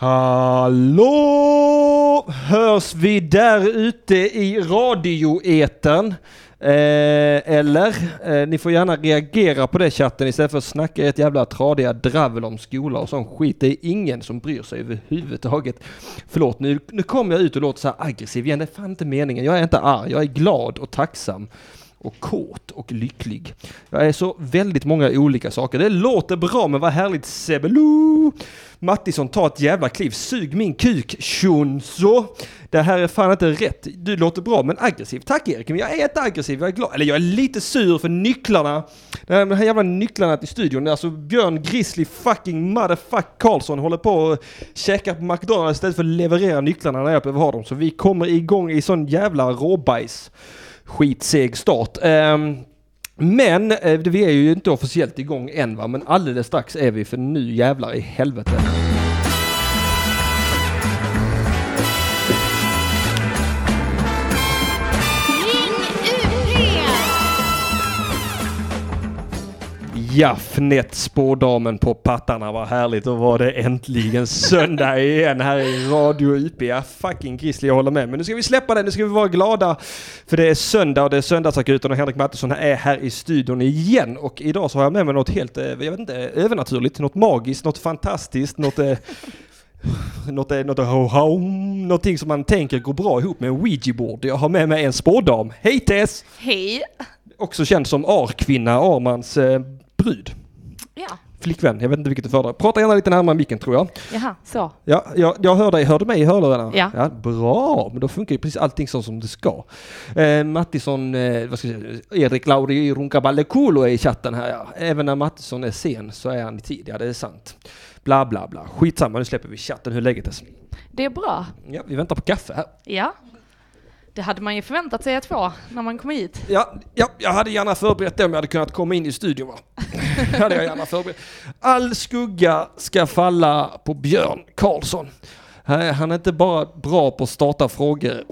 Hallå! Hörs vi där ute i radioeten? Eh, eller? Eh, ni får gärna reagera på det chatten istället för att snacka ett jävla tradiga dravel om skola och sån skit. Det är ingen som bryr sig överhuvudtaget. Förlåt, nu, nu kommer jag ut och låter så här aggressiv igen. Det är fan inte meningen. Jag är inte arg, jag är glad och tacksam och kåt och lycklig. Jag är så väldigt många olika saker. Det låter bra men vad härligt Sebelu! Mattisson, ta ett jävla kliv, sug min kuk, shunzo! Det här är fan inte rätt. Du låter bra men aggressiv. Tack Erik, men jag är inte aggressiv, jag är glad. Eller jag är lite sur för nycklarna. De här, de här jävla nycklarna till studion. Alltså Björn Grizzly fucking motherfuck Karlsson håller på och käkar på McDonalds istället för att leverera nycklarna när jag behöver ha dem. Så vi kommer igång i sån jävla råbajs skitseg start. Um, men eh, vi är ju inte officiellt igång än va, men alldeles strax är vi för nu jävlar i helvete. Jaffnet spådamen på pattarna, vad härligt. Då var det äntligen söndag igen här i Radio UP. Ja, fucking Grizzly, jag håller med. Men nu ska vi släppa det, nu ska vi vara glada. För det är söndag och det är söndagsakuten och Henrik Mattisson är här i studion igen. Och idag så har jag med mig något helt, eh, jag vet inte, övernaturligt, något magiskt, något fantastiskt, något eh, något, något, något, någonting som man tänker går bra ihop med en ouija-board. Jag har med mig en spådam. Hej Tess! Hej! Också känd som Ar-kvinna, Armans eh, brud. Ja. Flickvän, jag vet inte vilket du föredrar. Prata gärna lite närmare micken tror jag. Jaha, så. Ja, jag, jag hör dig, hör du mig i hörlurarna? Ja. ja. Bra, men då funkar ju precis allting så som det ska. Eh, Mattisson, eh, vad ska jag säga, Erik Lauri Runkaballekulo är i chatten här ja. Även när Mattisson är sen så är han i tid, ja det är sant. Bla bla bla. Skitsamma, nu släpper vi chatten. Hur läget är? Det är bra. Ja, vi väntar på kaffe här. Ja. Det hade man ju förväntat sig att få när man kom hit. Ja, ja, jag hade gärna förberett det om jag hade kunnat komma in i studion va. hade jag gärna förberett. All skugga ska falla på Björn Karlsson. Han är inte bara bra på att starta frågor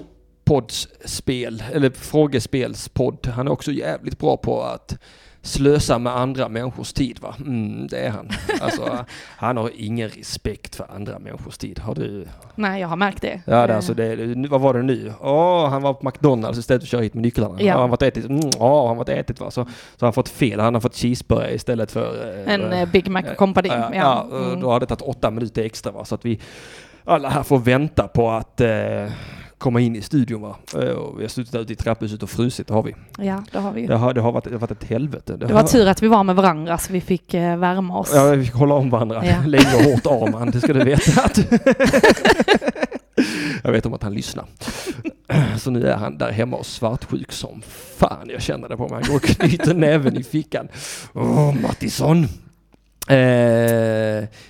poddspel, eller frågespelspodd. Han är också jävligt bra på att slösa med andra människors tid va? Mm, det är han. Alltså, han har ingen respekt för andra människors tid. Har du? Nej, jag har märkt det. Ja, det, alltså det, vad var det nu? Åh, oh, han var på McDonalds istället för att köra hit med nycklarna. Ja. Ja, han var ätit. Mm, oh, han var ätit va. Så, så har han fått fel. Han har fått cheeseburgare istället för... Eh, en eh, Big Mac Company. Ja, ja. ja mm. då har det tagit åtta minuter extra va. Så att vi alla här får vänta på att eh, komma in i studion va. Och vi har suttit ute i trapphuset och frusit, det har vi. Ja, det har vi. Det har, det har, varit, det har varit ett helvete. Det, det var har... tur att vi var med varandra så vi fick eh, värma oss. Ja, vi fick hålla om varandra ja. länge och hårt Arman, det ska du veta. Att jag vet om att han lyssnar. Så nu är han där hemma och svartsjuk som fan. Jag känner det på mig. Han går och knyter näven i fickan. Åh, Mattisson. Eh,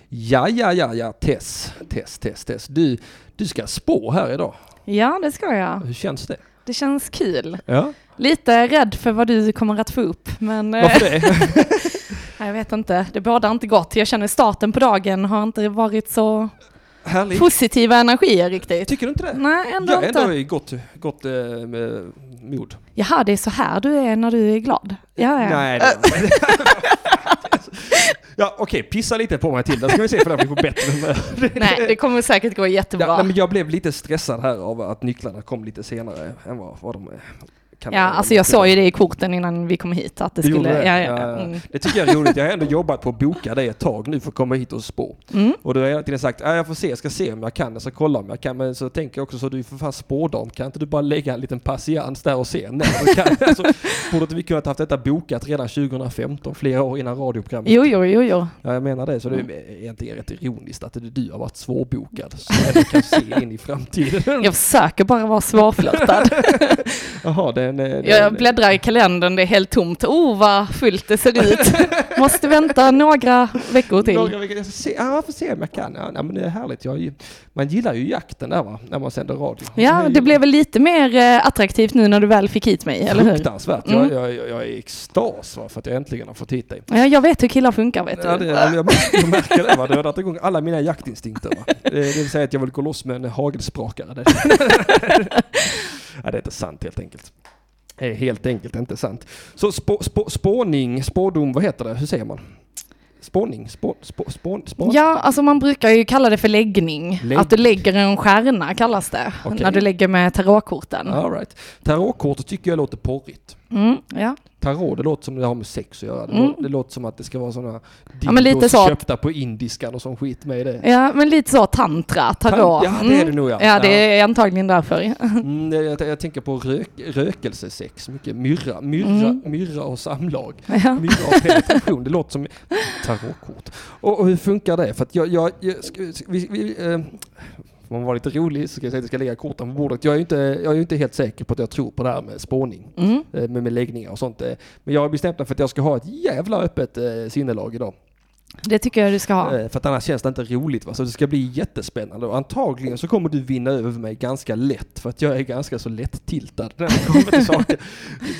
ja, ja, ja, ja, Tess, Tess, Tess, Tess. Du, du ska spå här idag. Ja, det ska jag. Hur känns det? Det känns kul. Ja. Lite rädd för vad du kommer att få upp, men... eh, Varför det? jag vet inte. Det bådar inte gott. Jag känner starten på dagen har inte varit så Härligt. positiva energier riktigt. Tycker du inte det? Nej, ändå Jag är inte. ändå i gott, gott eh, med mod. Jaha, det är så här du är när du är glad? Ja, ja. Nej, det... Ja, okej, pissa lite på mig till. Då ska vi se för att vi får bättre. Nej, det kommer säkert gå jättebra. Ja, men jag blev lite stressad här av att nycklarna kom lite senare än vad, vad de Ja, alltså jag såg ju det i korten innan vi kom hit att det Du skulle... det? Ja, Ja, mm. Det tycker jag är roligt. Jag har ändå jobbat på att boka dig ett tag nu för att komma hit och spå. Mm. Och då har jag hela tiden sagt, ja, jag får se, jag ska se om jag kan, jag ska kolla om jag kan. Men så tänker jag också så du är för fan spådam, kan inte du bara lägga en liten patiens där och se du kan? alltså, borde inte vi kunnat haft detta bokat redan 2015, flera år innan radioprogrammet? Jo, jo, jo, jo. Ja, jag menar det. Så det är egentligen rätt ironiskt att du har varit svårbokad. Så jag ändå kan se in i framtiden. Jag försöker bara vara svårflörtad. Jaha, det Jag bläddrar i kalendern, det är helt tomt. Oh, vad fullt det ser ut. Måste vänta några veckor till. Några veckor, jag ska se, ja, får se om jag kan. Ja, men det är härligt. Jag, man gillar ju jakten där va, när man sänder radio. Ja, det blev väl lite mer eh, attraktivt nu när du väl fick hit mig, eller hur? Fruktansvärt. Mm. Jag, jag, jag, är i extas va, för att jag äntligen har fått hit dig. Ja, jag vet hur killar funkar, vet du. Ja, det, jag, jag märker det va, det har dragit igång alla mina jaktinstinkter va. Det, det vill säga att jag vill gå loss med en hagelsprakare. Ja, det är inte sant helt enkelt. Är helt enkelt inte sant. Så spå, spå, spåning, spådom, vad heter det? Hur säger man? spåning, spå, spå, spån, spån. Ja, alltså man brukar ju kalla det för läggning. Lägg- Att du lägger en stjärna kallas det. Okej. När du lägger med tarotkorten. All right. Tarotkort tycker jag låter porrigt. Mm, ja. Tarot, det låter som det har med sex att göra. Det, Mm. det låter som att det ska vara sådana Ja, men lite så. köpta på indiskan och sån skit med i det. ja, men lite så tantra, tarot. Ja, det är det nog ja. Ja, det är antagligen därför. Mm, jag, jag tänker på rök, rökelsesex, mycket myrra, myrra, Mm. myrra och samlag. Ja. Myrra och penetration, det låter som tarotkort. Och, och hur funkar det? För att jag, jag, jag vi, vi, eh, om man var lite rolig så ska jag säga att jag ska lägga korten på bordet. Jag är ju inte, jag är inte helt säker på att jag tror på det här med spåning. Mm. eh, Med, med läggningar och sånt. eh. Men jag har bestämt mig för att jag ska ha ett jävla öppet eh, sinnelag idag. Det tycker jag du ska ha. För att annars känns det inte roligt. Va? Så det ska bli jättespännande. Och antagligen så kommer du vinna över mig ganska lätt. För att jag är ganska så lätt tiltad när det kommer till saker.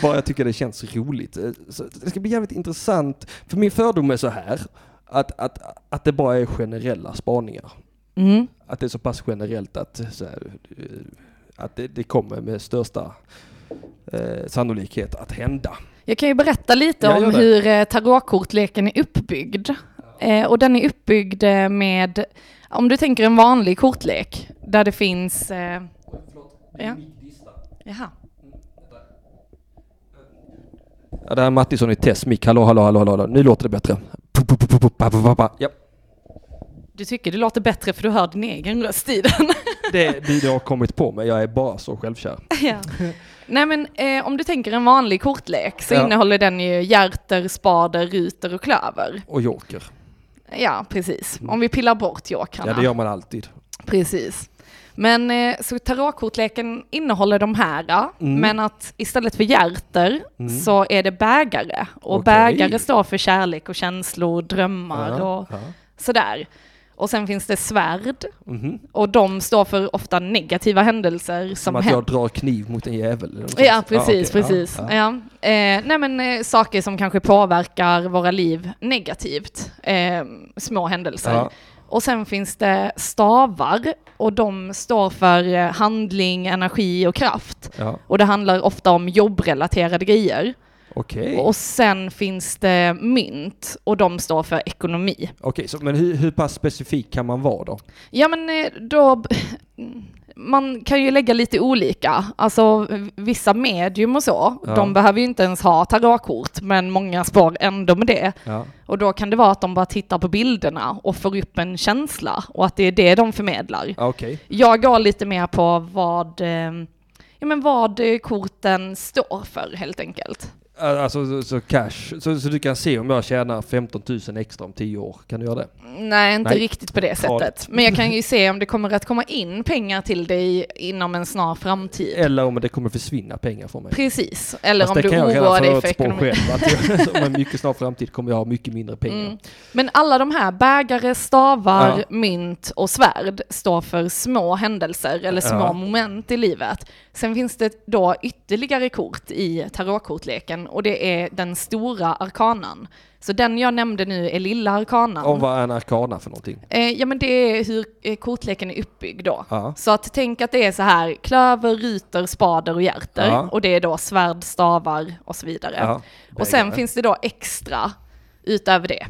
Bara jag tycker det känns roligt. Så det ska bli jävligt intressant. För min fördom är så här. Att, att, att det bara är generella spaningar. Mm. Att det är så pass generellt att, här, att det, det kommer med största eh, sannolikhet att hända. Jag kan ju berätta lite om det. hur eh, tarotkortleken är uppbyggd. Eh, och den är uppbyggd eh, med, om du tänker en vanlig kortlek, där det finns... Eh, ja. Jaha. Ja, det här är Mattisson i test. Mick, hallå, hallå, hallå, hallå. Nu låter det bättre. Ja, Du tycker det låter bättre för du hör din egen röst i den. det du har kommit på mig. Jag är bara så självkär. ja. Nej men eh, om du tänker en vanlig kortlek så Ja. innehåller den ju hjärter, spader, ruter och klöver. Och joker. Ja, precis. Om vi pillar bort jokrarna. Ja, det gör man alltid. Precis. Men eh, så tarotkortleken innehåller de här, Mm. men att istället för hjärter Mm. så är det bägare. Och Okej. bägare står för kärlek och känslor, drömmar Ja, och ja. sådär. Och sen finns det svärd, Mhm. och de står för ofta negativa händelser som, Som att händer. jag drar kniv mot en jävel. Ja, precis, okej. precis. Ja, Ja, ja. Eh, nej men eh, saker som kanske påverkar våra liv negativt. Eh, små händelser. Ja. Och sen finns det stavar och de står för eh, handling, energi och kraft. Och det handlar ofta om jobbrelaterade grejer. Okej, Och sen finns det mynt och de står för ekonomi. Okej, så men hur, hur pass specifik kan man vara då? Ja men eh, då, man kan ju lägga lite olika. Alltså vissa medium och så, Ja. de behöver ju inte ens ha tarotkort, men många spår ändå med det. Ja. Och då kan det vara att de bara tittar på bilderna och får upp en känsla och att det är det de förmedlar. Okej. Jag går lite mer på vad, eh, ja, men vad korten står för helt enkelt. Alltså så, så cash, så, så du kan se om jag tjänar 15 000 extra om 10 år, kan du göra det? Nej, inte Nej. riktigt på det sättet. Men jag kan ju se om det kommer att komma in pengar till dig inom en snar framtid. Eller om det kommer försvinna pengar från mig. Precis, eller Fast om du oroar dig för ekonomin. själv, att jag, om en mycket snar framtid kommer jag ha mycket mindre pengar. Mm. Men alla de här, bägare, stavar, Ja. mynt och svärd, står för små händelser eller små Ja. moment i livet. Sen finns det då ytterligare kort i tarotkortleken och det är den stora arkanan. Så den jag nämnde nu är lilla arkanan. Och vad är en arkana för någonting? Eh, ja men det är hur eh, kortleken är uppbyggd då. Ja. Så att tänk att det är så här klöver, ruter, spader och hjärter. Ja. Och det är då svärd, stavar och så vidare. ja. Och sen finns det då extra utöver det.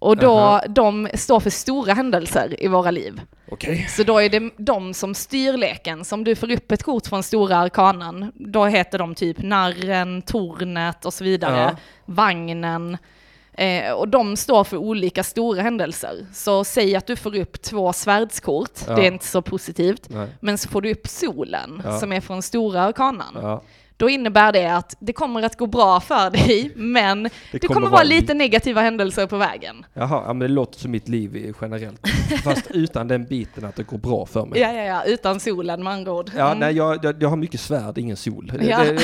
Och då, Aha. de står för stora händelser i våra liv. Okej. Så då är det de som styr leken. Så om du får upp ett kort från stora arkanan, då heter de typ narren, tornet och så vidare. Ja. Vagnen. Eh, och de står för olika stora händelser. Så säg att du får upp två svärdskort, Ja. det är inte så positivt. Nej. Men så får du upp solen, Ja. som är från stora arkanan. Ja. Då innebär det att det kommer att gå bra för dig, men det, kommer, kommer vara lite negativa händelser på vägen. Jaha, ja, men det låter som mitt liv generellt. Fast utan den biten att det går bra för mig. Ja, ja, ja, utan solen med andra ord. Ja, Mm. nej, jag, jag, jag har mycket svärd, ingen sol. Det, Ja. det,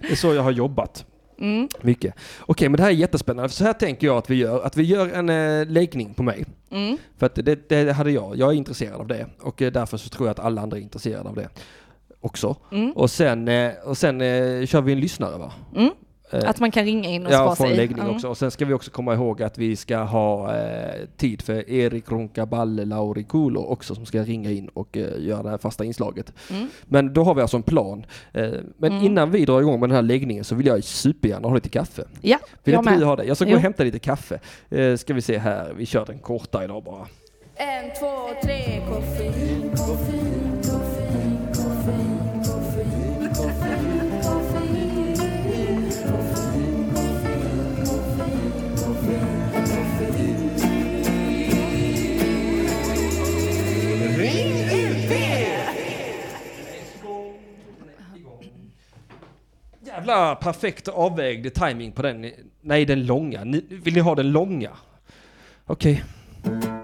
det är så jag har jobbat. Mm. Mycket. Okej, men det här är jättespännande. Så här tänker jag att vi gör. Att vi gör en eh, läggning på mig. Mm. För att det, det hade jag. Jag är intresserad av det. Och eh, därför så tror jag att alla andra är intresserade av det också. Mm. Och sen, eh, och sen eh, kör vi en lyssnare va? Mm. Eh, Att man kan ringa in och Ja, spara sig. läggning Mm. också. Och sen ska vi också komma ihåg att vi ska ha eh, tid för Erik Roncaballe Laurikulo också som ska ringa in och eh, göra det här fasta inslaget. Mm. Men då har vi alltså en plan. Eh, men Mm. innan vi drar igång med den här läggningen så vill jag supergärna ha lite kaffe. Ja, Vill jag inte med. ha det? Jag ska gå och hämta lite kaffe. Eh, ska vi se här, vi kör den korta idag bara. En, två, tre, koffein, koffein, Jävla perfekt avvägd timing på den. Nej, den långa. Ni, vill ni ha den långa? Okej. Okay.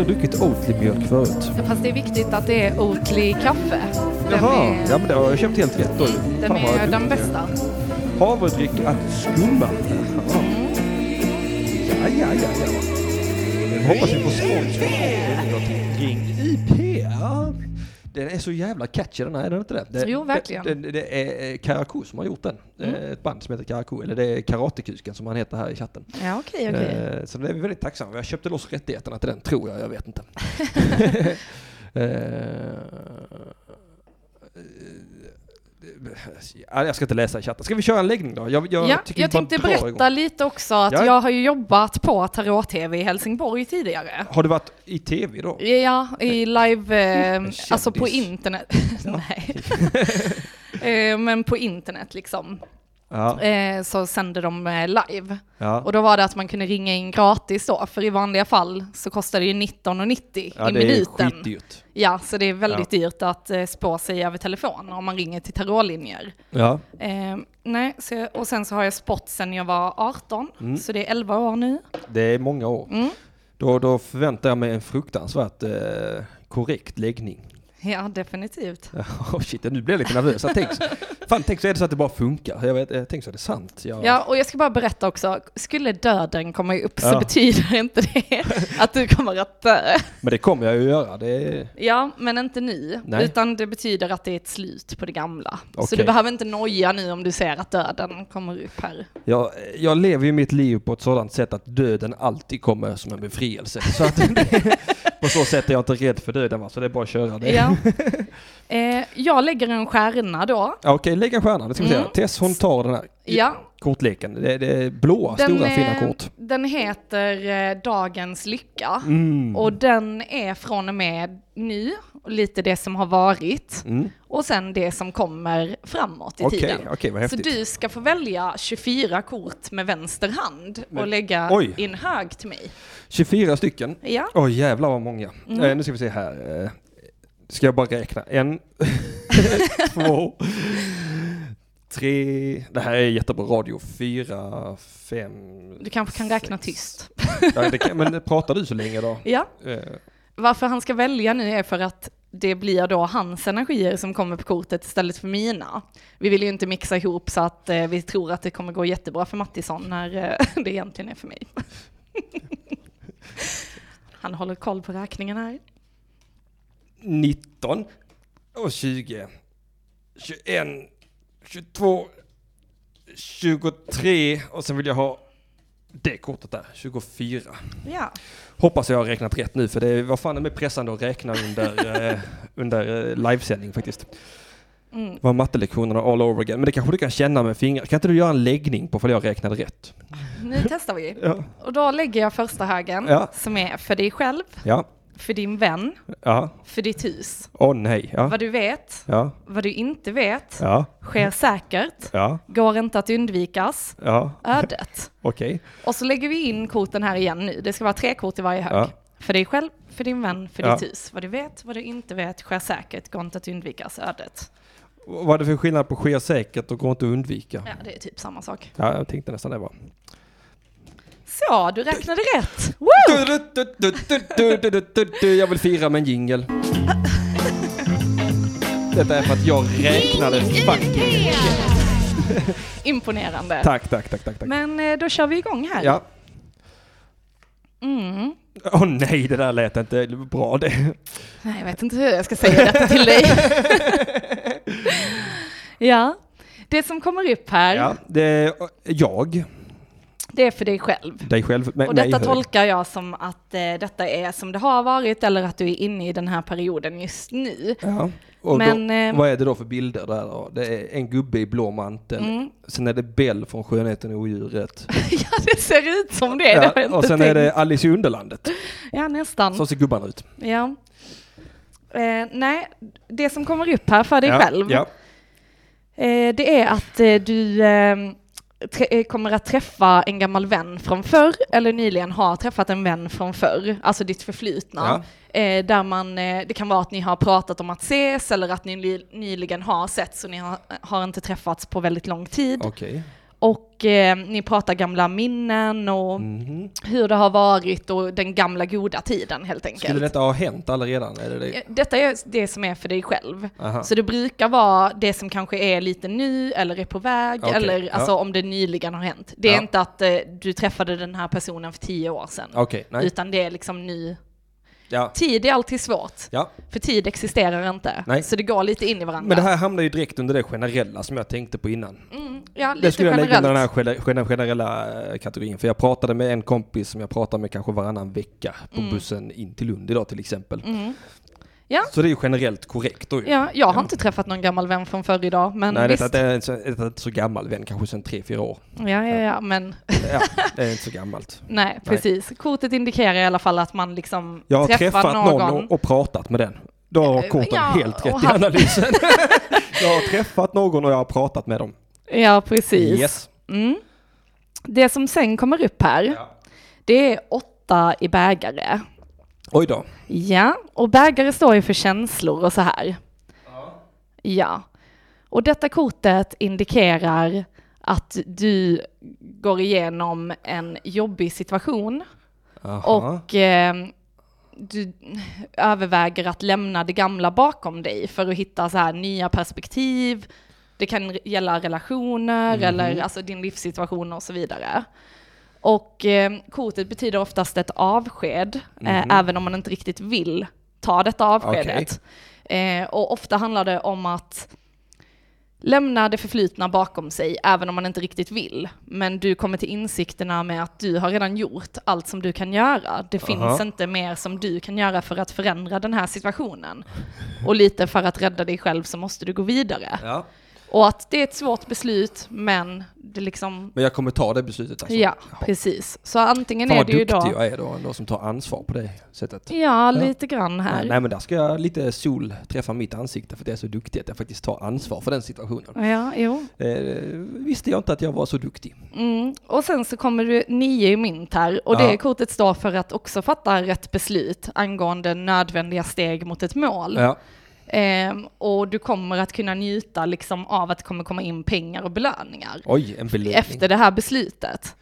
aldrig druckit Oatly-mjölk förut. Fast det är viktigt att det är Oatly kaffe. Den Jaha, är, ja men det har jag köpt helt rätt då. den, Fan, är den bästa. Havredryck att skumma. Jaha. Ja, ja, ja, ja. Jag hoppas vi får från Ring IP. Ja. Den är så jävla catchy den här, är den inte det? det Jo, verkligen. Det, det, det är eh, Karakou som har gjort den. Mm. Eh, Ett band som heter Karakou, eller det är Karatekusken som han heter här i chatten. Ja, okej, okej. Eh, Så det är vi väldigt tacksamma. Jag köpte loss rättigheterna till den, tror jag. Jag vet inte. Ja, jag ska inte läsa i chatten. Ska vi köra en läggning då? Jag, jag, ja, tycker jag tänkte berätta igång. lite också att Ja. jag har ju jobbat på Tarot-TV i Helsingborg tidigare. Har du varit i tv då? Ja, i live, kändis. alltså på internet. Nej. eh, men på internet liksom. Ja. Eh, så sänder de eh, live. ja. Och då var det att man kunde ringa in gratis då, för i vanliga fall så kostar det ju 19,90 ja i det är skitdyrt. Ja, så det är väldigt dyrt att eh, spå sig över telefon om man ringer till tarotlinjer. Ja. Eh, nej, så och sen så har jag spott sen jag var 18, Mm. så det är 11 år nu. Det är många år. Mm. Då, då förväntar jag mig en fruktansvärt eh, korrekt läggning. Ja, definitivt. Oh shit, nu blir jag lite nervös. Jag tänk, så- fan, tänk så är det så att det bara funkar. Jag, vet, jag tänker så är det sant. Jag, Ja, och jag ska bara berätta också, skulle döden komma upp så Ja. betyder inte det att du kommer att dö. Men det kommer jag ju göra. Det Ja, men inte nu, Nej. utan det betyder att det är ett slut på det gamla. Så Okej. du behöver inte noja nu om du ser att döden kommer upp här. jag, jag lever ju mitt liv på ett sådant sätt att döden alltid kommer som en befrielse. Så att det, på så sätt är jag inte rädd för döden. Va? Så det är bara att köra det. Ja. Eh, jag lägger en stjärna då. Ja, Okej, lägg en stjärna. Det ska vi Mm. säga. Tess hon tar den här Ja, kortleken. Det, det är blåa, stora fina kort. den heter eh, Dagens Lycka. Mm. Och den är från och med nu, lite det som har varit, Mm. och sen det som kommer framåt i Okej, tiden. vad Så du ska få välja 24 kort med vänster hand och Men- lägga oj. in hög till mig. 24 stycken. Ja, Oj jävlar vad många. Mm. Eh, nu ska vi se här. Eh, ska jag bara räkna? En, två, tre. Det här är jättebra radio. Fyra, fem. du kanske kan räkna sex. tyst. Ja, kan, men pratar du så länge då? Ja, Eh, varför han ska välja nu är för att det blir då hans energier som kommer på kortet istället för mina. Vi vill ju inte mixa ihop så att eh, vi tror att det kommer gå jättebra för Mattisson när eh, det egentligen är för mig. Han håller koll på räkningen här. 19 och 20. 21, 22, 23 och sen vill jag ha det kortet där, 24. Ja. Hoppas jag har räknat rätt nu för det var fan med pressande att räkna under, eh, under eh, livesändning faktiskt. Mm. Det var mattelektionerna all over again. Men det kanske du kan känna med fingrar. Kan inte du göra en läggning på för jag räknade rätt? Nu testar vi. Ja. Och då lägger jag första högen Ja. som är för dig själv, Ja. För din vän, Ja. för ditt hus. Åh nej. Ja. Vad du vet, Ja. vad du inte vet, Ja. sker säkert, Ja. går inte att undvikas, Ja. ödet. Okej. Och så lägger vi in korten här igen nu. Det ska vara tre kort i varje hög. Ja. För dig själv, för din vän, för ditt hus. Vad du vet, vad du inte vet, sker säkert, går inte att undvikas, ödet. Vad är det för skillnad på sker säkert och går inte att undvika? Ja, det är typ samma sak. Ja, jag tänkte nästan det var. Så, du räknade rätt! Woo! Du, du, du, du, du, du, du, du, du. Jag vill fira med en jingel. Detta är för att jag räknade fucking... Imponerande. Tack, tack, tack, tack. tack. Men eh, då kör vi igång här. Ja. Mm. Åh nej, det där lät inte bra det. Nej, jag vet inte hur jag ska säga detta till dig. ja, det som kommer upp här, Ja, det är jag, det är för dig själv. dig själv, med Och detta hög. tolkar jag som att eh, detta är som det har varit eller att du är inne i den här perioden just nu. Ja. Och Men, då, eh, vad är det då för bilder där då? Det är en gubbe i blå mantel. Mm. Sen är det Bell från Skönheten och odjuret. ja, det ser ut som det. det Ja, inte och sen tänkt. är det Alice i Underlandet. Ja, nästan. Så ser gubbarna ut. Ja. Eh, nej, det som kommer upp här för dig ja, själv, Ja. eh, det är att eh, du eh, kommer att träffa en gammal vän från förr, eller nyligen har träffat en vän från förr, alltså ditt förflutna. Eh, där man, eh, det kan vara att ni har pratat om att ses, eller att ni ny- nyligen har sett, så ni har, har inte träffats på väldigt lång tid. Okej. Och eh, ni pratar gamla minnen och Mhm. hur det har varit och den gamla goda tiden helt enkelt. Skulle detta ha hänt allaredan? Är det det? Eh, Detta är det som är för dig själv. Aha. Så det brukar vara det som kanske är lite nu eller är på väg Okej, eller ja. alltså om det nyligen har hänt. Det är Ja. inte att eh, du träffade den här personen för tio år sedan. Nej. Utan det är liksom nu. Ja. Tid är alltid svårt. ja. För tid existerar inte. Nej. Så det går lite in i varandra. Men det här hamnar ju direkt under det generella som jag tänkte på innan. mm, ja, lite Det skulle jag lägga under den här generellt. gener- gener- generella eh, kategorin. För jag pratade med en kompis som jag pratar med kanske varannan vecka på bussen in till Lund idag till exempel. Mm. Ja. Så det är ju generellt korrekt då. Ja, jag har inte träffat någon gammal vän från förr idag, men Nej, visst. detta är inte så, detta är så gammal vän, kanske sedan tre fyra år. Ja, ja, ja, men Ja, det är inte så gammalt. nej, precis. Kortet indikerar i alla fall att man liksom Jag har träffar träffat någon. någon och, och pratat med den. Då har korten ja, helt rätt i haft- analysen. jag har träffat någon och jag har pratat med dem. Ja, precis. Yes. Mm. Det som sen kommer upp här, Ja. det är åtta i bägare. Oj då. Ja, och bägare står ju för känslor och så här. Ja. Och detta kortet indikerar att du går igenom en jobbig situation Aha. och eh, du överväger att lämna det gamla bakom dig för att hitta så här nya perspektiv. Det kan gälla relationer eller alltså din livssituation och så vidare. Och eh, kortet betyder oftast ett avsked, eh, även om man inte riktigt vill ta detta avskedet. Eh, och ofta handlar det om att lämna det förflutna bakom sig, även om man inte riktigt vill. Men du kommer till insikterna med att du har redan gjort allt som du kan göra. Det finns Aha. inte mer som du kan göra för att förändra den här situationen. Och lite för att rädda dig själv så måste du gå vidare. Ja. Och att det är ett svårt beslut, men det liksom... Men jag kommer ta det beslutet alltså? Ja, precis. Så antingen Fan är vad det ju duktig då... jag är då, ändå som tar ansvar på det sättet. Ja, lite grann här. Nej, nej men där ska jag lite sol träffa mitt ansikte för det är så duktig att jag faktiskt tar ansvar för den situationen. Ja, jo. Eh, visste jag inte att jag var så duktig. Mm. Och sen så kommer du nio i mynt här och Ja. det kortet står för att också fatta rätt beslut angående nödvändiga steg mot ett mål. Ja. Ehm, och du kommer att kunna njuta liksom av att det kommer komma in pengar och belöningar Oj, en belöning. efter det här beslutet.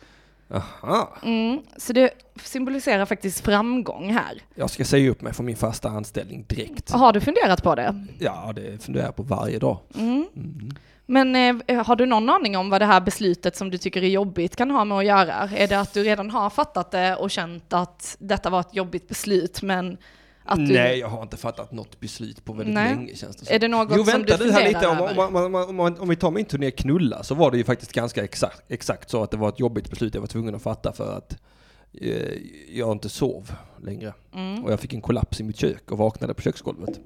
Aha. Mm. Så det symboliserar faktiskt framgång här. Jag ska säga upp mig från min fasta anställning direkt. Har du funderat på det? Ja, det funderar jag på varje dag. Mm. Mm. Men eh, har du någon aning om vad det här beslutet som du tycker är jobbigt kan ha med att göra? Är det att du redan har fattat det och känt att detta var ett jobbigt beslut men du... Nej, jag har inte fattat något beslut på väldigt Nej. länge känns det som. Är det något jo, som vänta du du här lite. Om, om, om, om, om, om vi tar min turné Knulla så var det ju faktiskt ganska exakt, exakt så att det var ett jobbigt beslut jag var tvungen att fatta för att eh, jag inte sov längre. Mm. Och jag fick en kollaps i mitt kök och vaknade på köksgolvet.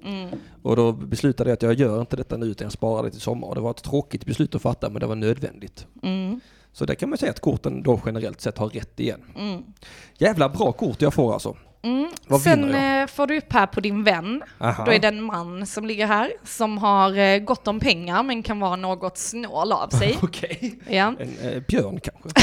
Och då beslutade jag att jag gör inte detta nu utan jag sparar det till sommar. Och det var ett tråkigt beslut att fatta men det var nödvändigt. Mm. Så där kan man säga att korten då generellt sett har rätt igen. Mm. Jävla bra kort jag får alltså. Mm. Vad Sen eh, får du upp här på din vän. Aha. Då är det en man som ligger här som har eh, gott om pengar men kan vara något snål av sig. Okej. ja. En eh, björn kanske?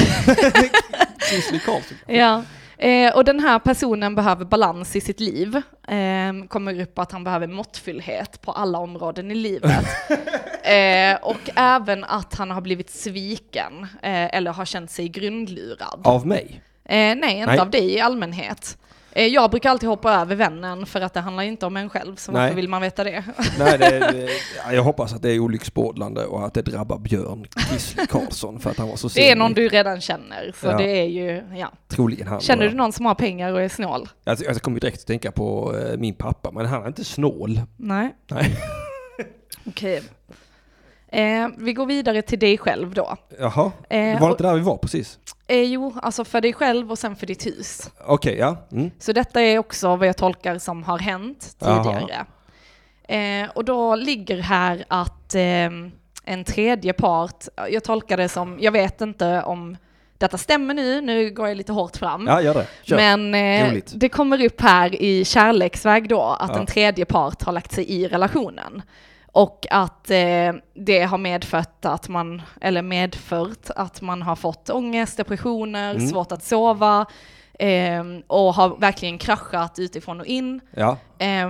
Ja, eh, och den här personen behöver balans i sitt liv. Eh, kommer upp att han behöver måttfullhet på alla områden i livet. Eh, och även att han har blivit sviken eh, eller har känt sig grundlurad. Av mig? Nej, inte Nej. av dig i allmänhet. Eh, jag brukar alltid hoppa över vännen för att det handlar inte om en själv, så Nej. varför vill man veta det? Nej, det, det, ja, jag hoppas att det är olycksbådande och att det drabbar Björn Kissle Karlsson för att han var så sen. Det är någon du redan känner, så Ja. det är ju, ja. Troligen han. Känner du någon som har pengar och är snål? Alltså, jag kommer direkt att tänka på eh, min pappa, men han är inte snål. Nej. Nej. Okej. Eh, vi går vidare till dig själv då. Jaha, Eh, det var och- inte där vi var precis? Eh, jo, alltså för dig själv och sen för ditt hus. Okej, ja. Mm. Så detta är också vad jag tolkar som har hänt tidigare. Eh, och då ligger här att eh, en tredje part, jag tolkar det som, jag vet inte om detta stämmer nu, nu går jag lite hårt fram. Ja, gör det. Kör. Men eh, det kommer upp här i kärleksväg då att Ja. en tredje part har lagt sig i relationen. Och att eh, det har medfört att man, eller medfört att man har fått ångest, depressioner, Mm. svårt att sova eh, och har verkligen kraschat utifrån och in. Ja, Eh,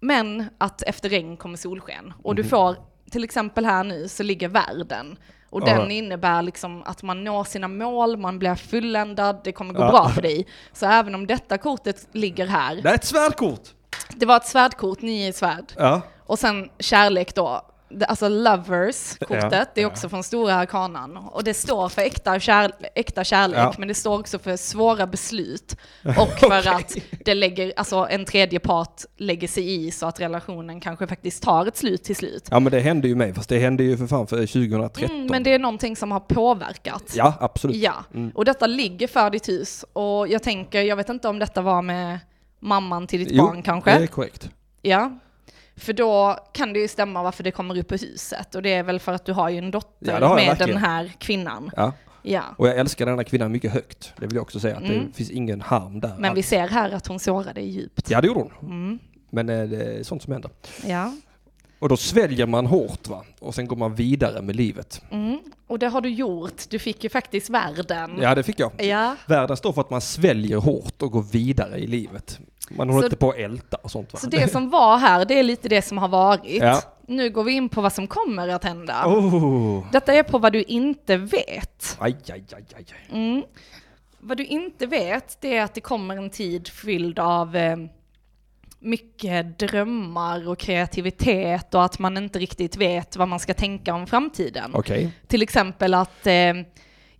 men att efter regn kommer solsken. Och du Mhm. får, till exempel här nu så ligger världen. Och Ja. den innebär liksom att man når sina mål, man blir fulländad, det kommer gå Ja. bra för dig. Så även om detta kortet ligger här, det är ett svärdkort. det var ett svärdkort, nio svärd. Ja. Och sen kärlek då, alltså lovers-kortet, Ja, det är ja. också från stora arkanan. Och det står för äkta, kär, äkta kärlek, Ja. men det står också för svåra beslut. Och för Okej. att det lägger, alltså en tredje part lägger sig i så att relationen kanske faktiskt tar ett slut till slut. ja, men det hände ju mig, fast det hände ju för fan för 2013. Mm, men det är någonting som har påverkat. Ja, absolut. Ja, Mm. och detta ligger för ditt hus. Och jag tänker, jag vet inte om detta var med mamman till ditt Jo, barn kanske? det är korrekt. Ja. För då kan det ju stämma varför det kommer upp på huset. Och det är väl för att du har ju en dotter Ja, med den här kvinnan. Ja. Ja. Och jag älskar denna kvinnan mycket högt. Det vill jag också säga, att Mm. det finns ingen harm där. Men vi ser här att hon sårar dig djupt. Ja, det gjorde hon. Mm. Men eh, det är sånt som händer. Ja. Och då sväljer man hårt va? Och sen går man vidare med livet. Mm. Och det har du gjort. Du fick ju faktiskt världen. Ja, det fick jag. Ja. Världen står för att man sväljer hårt och går vidare i livet. Man håller Så- inte på att älta och sånt va? Så det som var här, det är lite det som har varit. Ja. Nu går vi in på vad som kommer att hända. Oh. Detta är på vad du inte vet. Aj, aj, aj, aj. Mm. Vad du inte vet, det är att det kommer en tid fylld av eh, mycket drömmar och kreativitet och att man inte riktigt vet vad man ska tänka om framtiden. Okej. Till exempel att eh,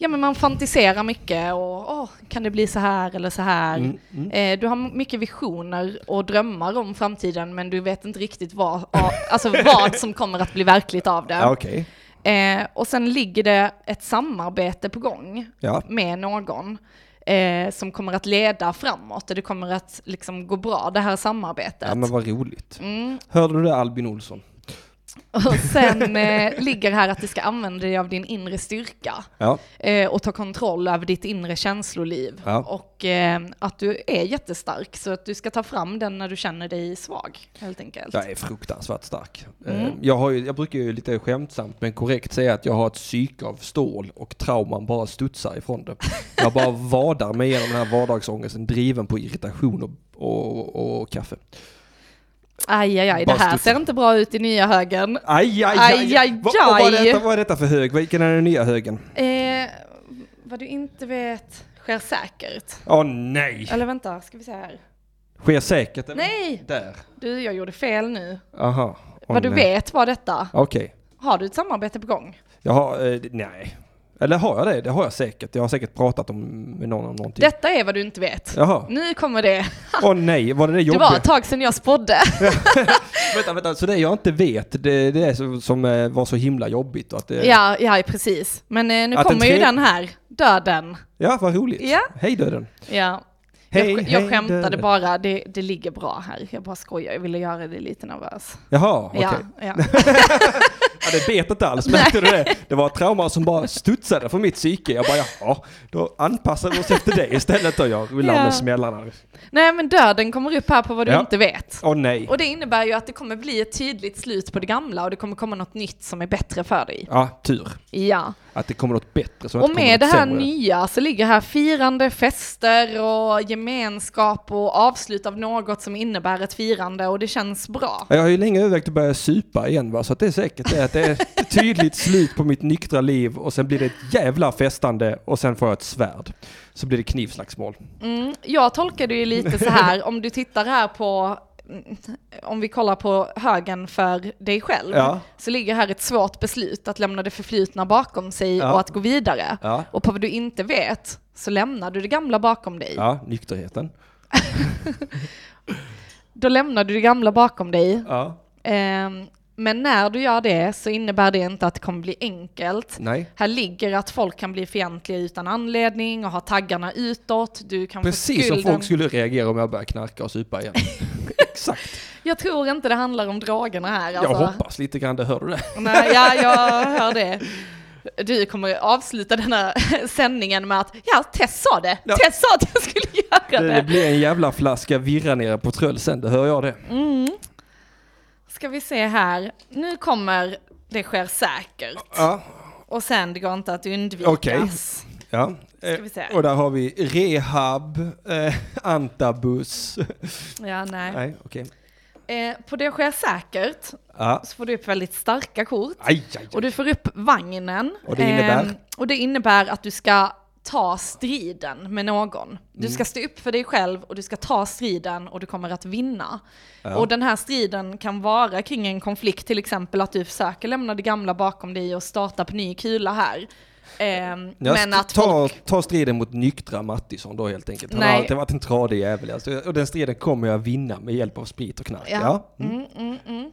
ja, men man fantiserar mycket och åh, kan det bli så här eller så här. Mm, mm. Eh, du har mycket visioner och drömmar om framtiden men du vet inte riktigt vad, alltså vad som kommer att bli verkligt av det. Okej. Eh, och sen ligger det ett samarbete på gång Ja. med någon eh, som kommer att leda framåt och det kommer att liksom gå bra det här samarbetet. ja, men vad roligt. mm. Hörde du det Albin Olsson? Och sen eh, ligger här att du ska använda dig av din inre styrka Ja. eh, och ta kontroll över ditt inre känsloliv. Ja. Och eh, att du är jättestark så att du ska ta fram den när du känner dig svag helt enkelt. Jag är fruktansvärt stark. Mm. Eh, Jag, har ju, jag brukar ju lite skämtsamt men korrekt säga att jag har ett psyke av stål och trauman bara studsar ifrån det. Jag bara vadar mig igenom den här vardagsångesten driven på irritation och, och, och kaffe. Aj, aj, aj, det här ser inte bra ut i nya högen. Aj, aj, Aj, aj, Vad, vad, är aj. detta, vad är detta för hög? Vilken är den nya högen? Eh, vad du inte vet sker säkert. Åh nej! Eller vänta, ska vi se här. Sker säkert? eller? Nej! Där. Du, jag gjorde fel nu. Aha. Åh, vad du nej. vet var detta. Okej. Har du ett samarbete på gång? Jag har, eh, nej. Eller har jag det? Det har jag säkert. Jag har säkert pratat om, med någon om någonting. Detta är vad du inte vet. Jaha. Nu kommer det. Åh nej, var det det Det jobbiga? var ett tag sedan jag spådde. Vänta, vänta, så det jag inte vet, det, det är så, som eh, var så himla jobbigt att det... Ja, ja precis. Men eh, nu kommer ju tredje- den här. Döden. Ja, vad roligt. Ja. Hej döden. Ja. Hej, jag, hej, jag skämtade döden. bara, det, det ligger bra här. Jag bara skojar, jag ville göra dig lite nervös. Jaha, okej. Ja, ja. Ja, det bet inte alls, märkte du det? Det var ett trauma som bara studsade från mitt psyke. Jag bara, jaha, då anpassar vi oss efter det istället och jag rullar Ja. med smällarna. Nej men döden kommer upp här på vad du Ja. inte vet. Åh nej. Och det innebär ju att det kommer bli ett tydligt slut på det gamla och det kommer komma något nytt som är bättre för dig. Ja, tur. Ja. Att det kommer något bättre. Så Och med det här sämre. nya så ligger här firande, fester och gemenskap och avslut av något som innebär ett firande och det känns bra. Ja, Jag har ju länge övervägt att börja supa igen va, så att det är säkert det att det är ett tydligt slut på mitt nyktra liv och sen blir det ett jävla festande och sen får jag ett svärd. Så blir det knivslagsmål. Mm, jag tolkar det ju lite så här, om du tittar här på, om vi kollar på högen för dig själv, Ja. så ligger här ett svårt beslut att lämna det förflutna bakom sig Ja. och att gå vidare. Ja, Och på vad du inte vet så lämnar du det gamla bakom dig. ja nykterheten. Då lämnar du det gamla bakom dig. Ehm, men när du gör det så innebär det inte att det kommer bli enkelt. Nej. Här ligger att folk kan bli fientliga utan anledning och ha taggarna utåt. Du kan Precis som folk skulle reagera om jag börjar knarka och supa igen. Exakt. Jag tror inte det handlar om drogerna här. Jag Alltså. hoppas lite grann, det hör du det? Nej, ja, jag hör det. Du kommer avsluta den här sändningen med att ja, Tess sa det. Ja. Tess sa att jag skulle göra Det det. blir en jävla flaska virra nere på Tröll sen, det hör jag det. Mm. Ska vi se här. Nu kommer Det sker säkert. Ja, Och sen det går inte att undvikas. Okej. ja. Ska vi se. Eh, Och där har vi rehab, eh, antabus. Ja, nej. Nej, okej. Eh, på Det sker säkert Ja. så får du upp väldigt starka kort. Aj, aj, aj. Och du får upp vagnen. Och det innebär? Ehm, och det innebär att du ska ta striden med någon. Du Mm. ska stå upp för dig själv och du ska ta striden och du kommer att vinna. Ja. Och den här striden kan vara kring en konflikt, till exempel att du försöker lämna det gamla bakom dig och starta på ny kula här. Ehm, Jag men att ta, folk... ta striden mot nyktra Mattisson då helt enkelt. Han Nej. har alltid varit en tradig jävel. Alltså. Och den striden kommer jag vinna med hjälp av sprit och knark. Ja. Mm. Mm, mm, mm.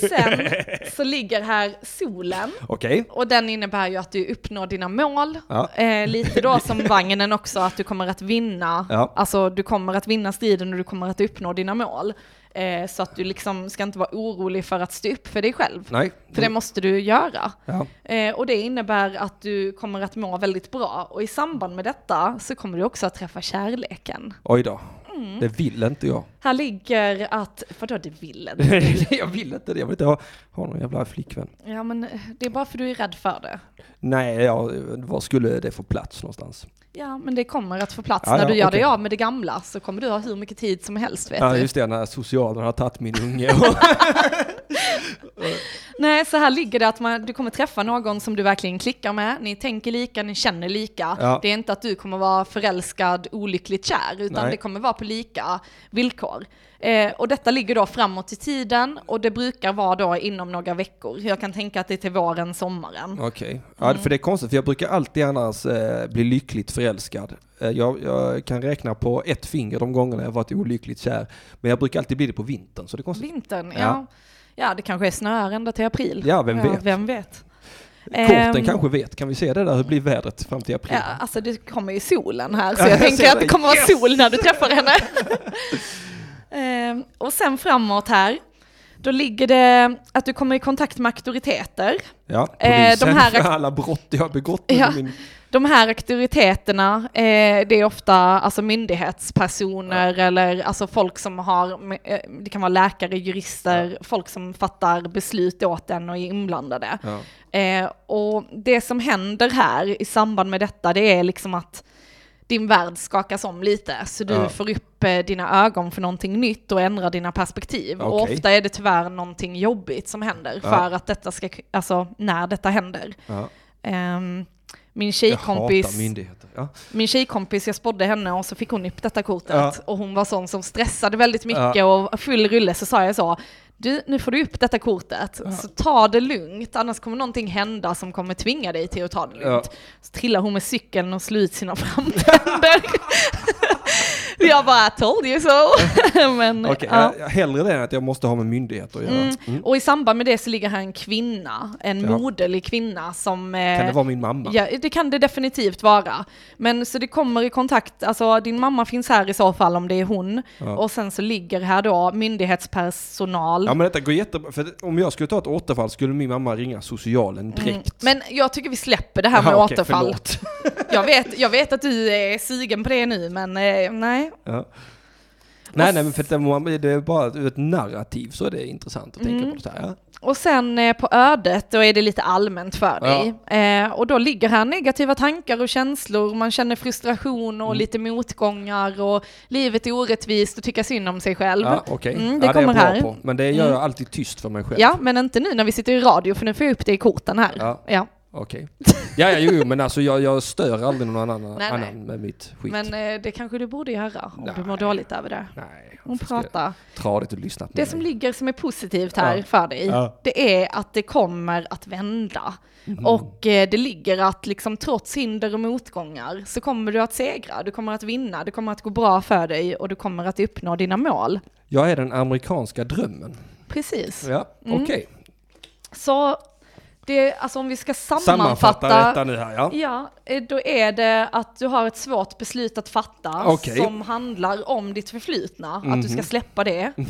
Sen så ligger här solen. Okej. Och den innebär ju att du uppnår dina mål. Ja. Eh, lite då som vagnen också, att du kommer att vinna. Ja. Alltså du kommer att vinna striden och du kommer att uppnå dina mål. Eh, så att du liksom ska inte vara orolig för att stå upp för dig själv. Nej. För det måste du göra. Ja. Eh, och det innebär att du kommer att må väldigt bra. Och i samband med detta så kommer du också att träffa kärleken. Oj då. Mm. Det vill inte jag. Här ligger att, vadå det vill inte? jag vill inte det. Jag vill inte ha, ha någon jävla flickvän. Ja men det är bara för du är rädd för det. Nej, ja, var skulle det få plats någonstans? Ja, men det kommer att få plats. Ja, när ja, du gör okej. dig av med det gamla så kommer du ha hur mycket tid som helst vet Ja, du. just det, när socialen har tagit min unge. Nej, så här ligger det att man, du kommer träffa någon som du verkligen klickar med. Ni tänker lika, ni känner lika. Ja. Det är inte att du kommer vara förälskad, olyckligt kär, utan Nej. det kommer vara på lika villkor. Eh, och detta ligger då framåt i tiden och det brukar vara då inom några veckor. Jag kan tänka att det är till våren, sommaren. Okej. Ja, för det är konstigt, för jag brukar alltid annars eh, bli lyckligt förälskad. Eh, jag, jag kan räkna på ett finger de gångerna jag varit olyckligt kär. Men jag brukar alltid bli det på vintern, så det är konstigt. Vintern, ja. Ja. ja. det kanske är snöar ända till april. Ja, vem vet? Vem vet? Korten Ehm, kanske vet. Kan vi se det där? Hur blir vädret fram till april? Ja, alltså det kommer ju solen här, så Ja, jag jag tänker att det kommer vara Yes! sol när du träffar henne. Ehm, och sen framåt här, då ligger det att du kommer i kontakt med auktoriteter. Ja, Eh, polisen de här- för alla brott jag har begått. Ja. Min... De här auktoriteterna, eh, det är ofta alltså myndighetspersoner eller alltså folk som har, eh, det kan vara läkare, jurister, folk som fattar beslut åt en och är inblandade. Ja. Eh, och det som händer här i samband med detta, det är liksom att din värld skakas om lite, så du Ja. får upp eh, dina ögon för någonting nytt och ändrar dina perspektiv. Och Okej. ofta är det tyvärr någonting jobbigt som händer Ja. för att detta ska, alltså när detta händer. Ja. Ehm, min tjejkompis. Ja. min tjejkompis, jag spådde henne och så fick hon upp detta kortet Ja. och hon var sån som stressade väldigt mycket och full rulle så sa jag så, du, nu får du upp detta kortet, så ta det lugnt, annars kommer någonting hända som kommer tvinga dig till att ta det lugnt. Så trillar hon med cykeln och slår ut sina framtänder. jag bara, told you so. Men, Okej, ja. jag- hellre det än att jag måste ha med myndigheter att göra. Mm. Mm. Och i samband med det så ligger här en kvinna, en Ja. moderlig kvinna som... eh, Kan det vara min mamma? Ja, det kan det definitivt vara. Men så det kommer i kontakt, alltså din mamma finns här i så fall om det är hon. Ja. Och sen så ligger här då myndighetspersonal. Ja men detta går jättebra, för om jag skulle ta ett återfall skulle min mamma ringa socialen direkt. Mm. Men jag tycker vi släpper det här med okej, återfall. jag, vet, jag vet att du är sugen på det nu, men eh, nej. Ja. Nej, nej, men för det, det är bara ur ett narrativ så är det intressant att tänka Mm. på det här. Ja. Och sen eh, på ödet, då är det lite allmänt för dig. Eh, och då ligger här negativa tankar och känslor, man känner frustration och Mm. lite motgångar och livet är orättvist och tycker synd om sig själv. Ja, okej. Mm, det ja, kommer bra här. På. Men det gör Mm. jag alltid tyst för mig själv. Ja, men inte nu när vi sitter i radio, för nu får jag upp det i korten här. Ja. Ja. Okej. Ja, ja, jo, jo, men alltså jag, jag stör aldrig någon annan, Nej, annan nej. med mitt skit. Men eh, det kanske du borde göra om du Nej. mår dåligt över det. nej, Och varför ska jag prata. tradigt och lyssna på Det mig? som ligger som är positivt här Ja. för dig, Ja. det är att det kommer att vända. Mhm. Och eh, det ligger att liksom trots hinder och motgångar så kommer du att segra, du kommer att vinna, det kommer att gå bra för dig och du kommer att uppnå dina mål. Jag är den amerikanska drömmen. Precis. Ja, Mm. okej. Så det, alltså om vi ska Sammanfatta sammanfatta, detta nu här, ja. Ja, eh, då är det att du har ett svårt beslut att fatta Okej. som handlar om ditt förflutna, att du ska Mhm. släppa det.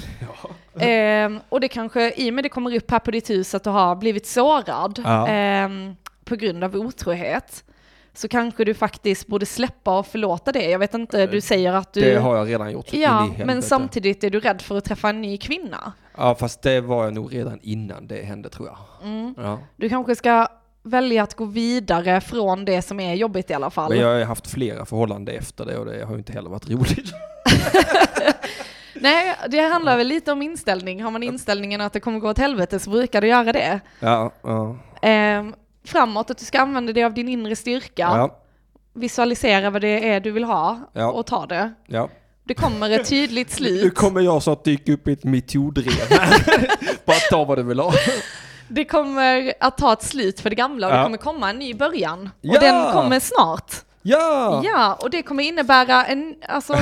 Ehm, och det kanske, i och med det kommer upp här på ditt hus att du har blivit sårad Ja. ehm, på grund av otrohet, så kanske du faktiskt borde släppa och förlåta det. Jag vet inte, du säger att du... Det har jag redan gjort. Ja, men samtidigt är du rädd för att träffa en ny kvinna. Ja, fast det var jag nog redan innan det hände tror jag. Mm. Ja. Du kanske ska välja att gå vidare från det som är jobbigt i alla fall. Men jag har haft flera förhållanden efter det och det har ju inte heller varit roligt. Nej, det handlar väl lite om inställning. Har man inställningen att det kommer gå åt helvete så brukar det göra det. Ja, ja, Ehm, framåt, att du ska använda dig av din inre styrka. ja, Visualisera vad det är du vill ha Ja. och ta det. ja. Det kommer ett tydligt Nu slut. kommer jag snart dyka upp i ett metoo-drev. Bara ta vad du vill ha. Det kommer att ta ett slut för det gamla och det kommer komma en ny början. Ja! Och den kommer snart. Ja! Ja, och det kommer innebära en alltså,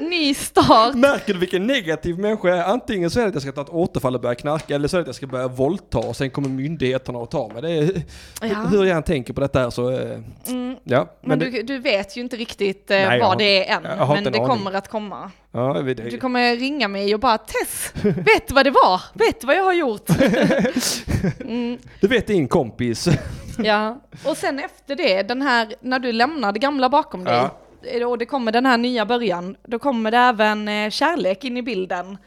ny start. Märker du vilken negativ människa jag är? Antingen så är det att jag ska ta ett återfall och börja knarka eller så är det att jag ska börja våldta och sen kommer myndigheterna och ta mig. Det är, Ja. Hur jag än tänker på detta här så, eh, Mm, ja. men det, du, du vet ju inte riktigt eh, Nej, vad det är än, men det aning. kommer att komma. ja, det, Du kommer ringa mig och bara Tess, vet du vad det var? Vet du vad jag har gjort? Mm, det vet din kompis. ja, och sen efter det, den här, när du lämnar det gamla bakom dig, Ja. Eh, och det kommer den här nya början, då kommer det även eh, kärlek in i bilden.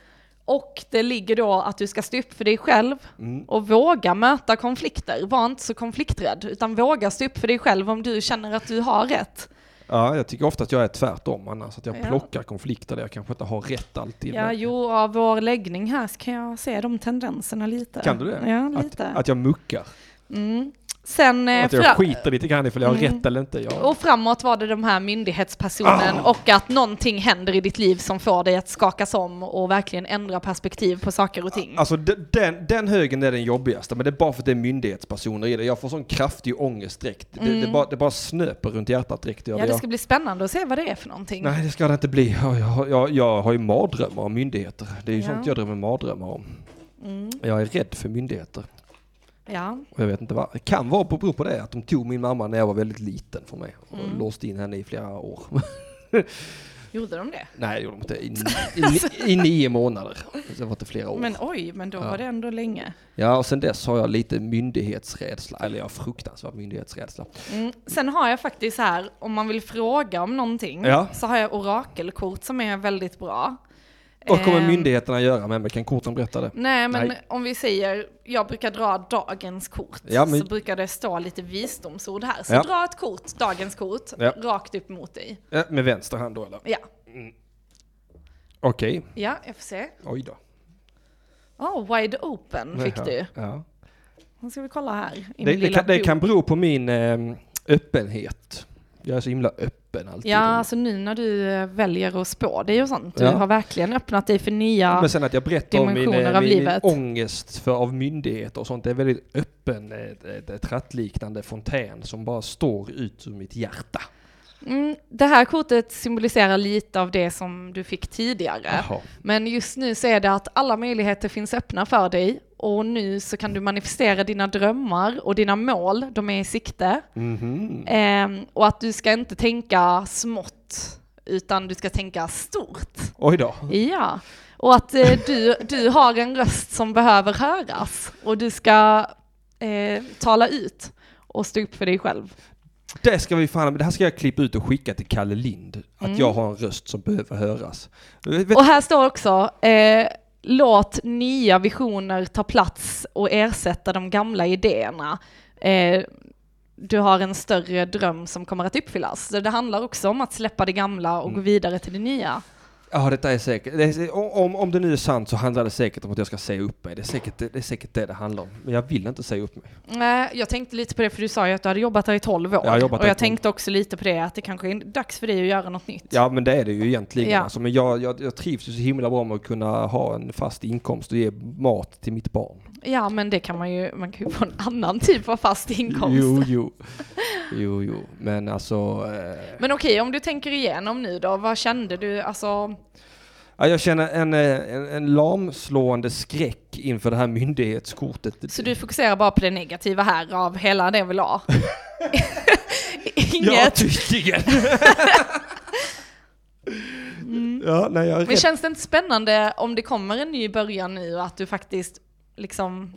Och det ligger då att du ska stå upp för dig själv Mm. och våga möta konflikter. Var inte så konflikträdd, utan våga stå upp för dig själv om du känner att du har rätt. Ja, jag tycker ofta att jag är tvärtom annars, att jag Ja. plockar konflikter där jag kanske inte har rätt alltid. Ja, jo, av vår läggning här så kan jag se de tendenserna lite. Kan du det? Ja, Att, lite. att jag muckar. Mm. Sen eh, Att jag skiter lite grann ifall jag har Mm. rätt eller inte. Jag, och framåt var det de här myndighetspersonen Ah. och att någonting händer i ditt liv som får dig att skakas om och verkligen ändra perspektiv på saker och ting. Alltså de- den, den högen är den jobbigaste, men det är bara för att det är myndighetspersoner i det. Jag får sån kraftig ångest direkt. Det, det, Mm. bara, det bara snöper runt hjärtat direkt. Ja, det jag, ska bli spännande att se vad det är för någonting. Nej, det ska det inte bli. Jag, jag, jag, jag har ju mardrömmar om myndigheter. Det är ju Ja. sånt jag drömmer mardrömmar om. Mm. Jag är rädd för myndigheter. Ja. Och jag vet inte vad. Det kan vara på, bero på det, att de tog min mamma när jag var väldigt liten för mig. Och Mm. låste in henne i flera år. Gjorde de det? Nej, det gjorde de inte. I, i, I nio månader. Det var inte flera år. Men oj, men då Ja. var det ändå länge. Ja, och sen dess har jag lite myndighetsrädsla. Eller jag har fruktansvärd myndighetsrädsla. Mm. Sen har jag faktiskt här, om man vill fråga om någonting, Ja. så har jag orakelkort som är väldigt bra. Vad kommer Ehm, myndigheterna göra med mig? Kan korten berätta det? Nej, men Nej. om vi säger, jag brukar dra dagens kort, Ja, men- så brukar det stå lite visdomsord här. Så Ja. dra ett kort, dagens kort, Ja. rakt upp mot dig. Ja, med vänster hand då eller? Ja, Okej, ja, jag får se. oj då. Oh, wide open fick Ja, du. Ja. Nu ska vi kolla här. i Det, det, kan, det kan bero på min eh, öppenhet. Jag är så himla öppen alltid. Ja, alltså nu när du eh, väljer att spå dig och sånt, du Ja. har verkligen öppnat dig för nya... Men sen att jag berättar om min, eh, av min, min ångest för, av myndigheter och sånt. Det är väldigt öppen, ett, ett, ett trattliknande fontän som bara står ut ur mitt hjärta. Mm, det här kortet symboliserar lite av det som du fick tidigare. Jaha. Men just nu så är det att alla möjligheter finns öppna för dig och nu så kan du manifestera dina drömmar och dina mål, de är i sikte. Mhm. Ehm, och att du ska inte tänka smått, utan du ska tänka stort. Oj då. Ja, och att eh, du, du har en röst som behöver höras och du ska eh, tala ut och stå upp för dig själv. Det ska vi fan, det här ska jag klippa ut och skicka till Kalle Lind. Att Mm. jag har en röst som behöver höras. Och här står också, eh, låt nya visioner ta plats och ersätta de gamla idéerna. Eh, du har en större dröm som kommer att uppfyllas. Så det handlar också om att släppa det gamla och Mm. gå vidare till det nya. Ja, detta är säkert. Det är, om, om det nu är sant så handlar det säkert om att jag ska säga upp mig. Det är säkert det, är säkert det det handlar om. Men jag vill inte säga upp mig. Nej, jag tänkte lite på det, för du sa ju att du hade jobbat här i 12 år. Jag har jobbat och jag 12. tänkte också lite på det, att det kanske är dags för dig att göra något nytt. Ja, men det är det ju egentligen. Ja. Alltså, men jag, jag, jag trivs ju så himla bra med att kunna ha en fast inkomst och ge mat till mitt barn. Ja, men det kan man ju, man kan ju få en annan typ av fast inkomst. Jo, jo. Jo, jo. Men alltså... Eh, Men okej, om du tänker igenom nu då, vad kände du, alltså, ja, jag känner en, eh, en, en lamslående skräck inför det här myndighetskortet. så du fokuserar bara på det negativa här av hela det vi la? Inget. Ja, tydligen. Ja, nej, jag Men känns det inte spännande om det kommer en ny början nu, att du faktiskt liksom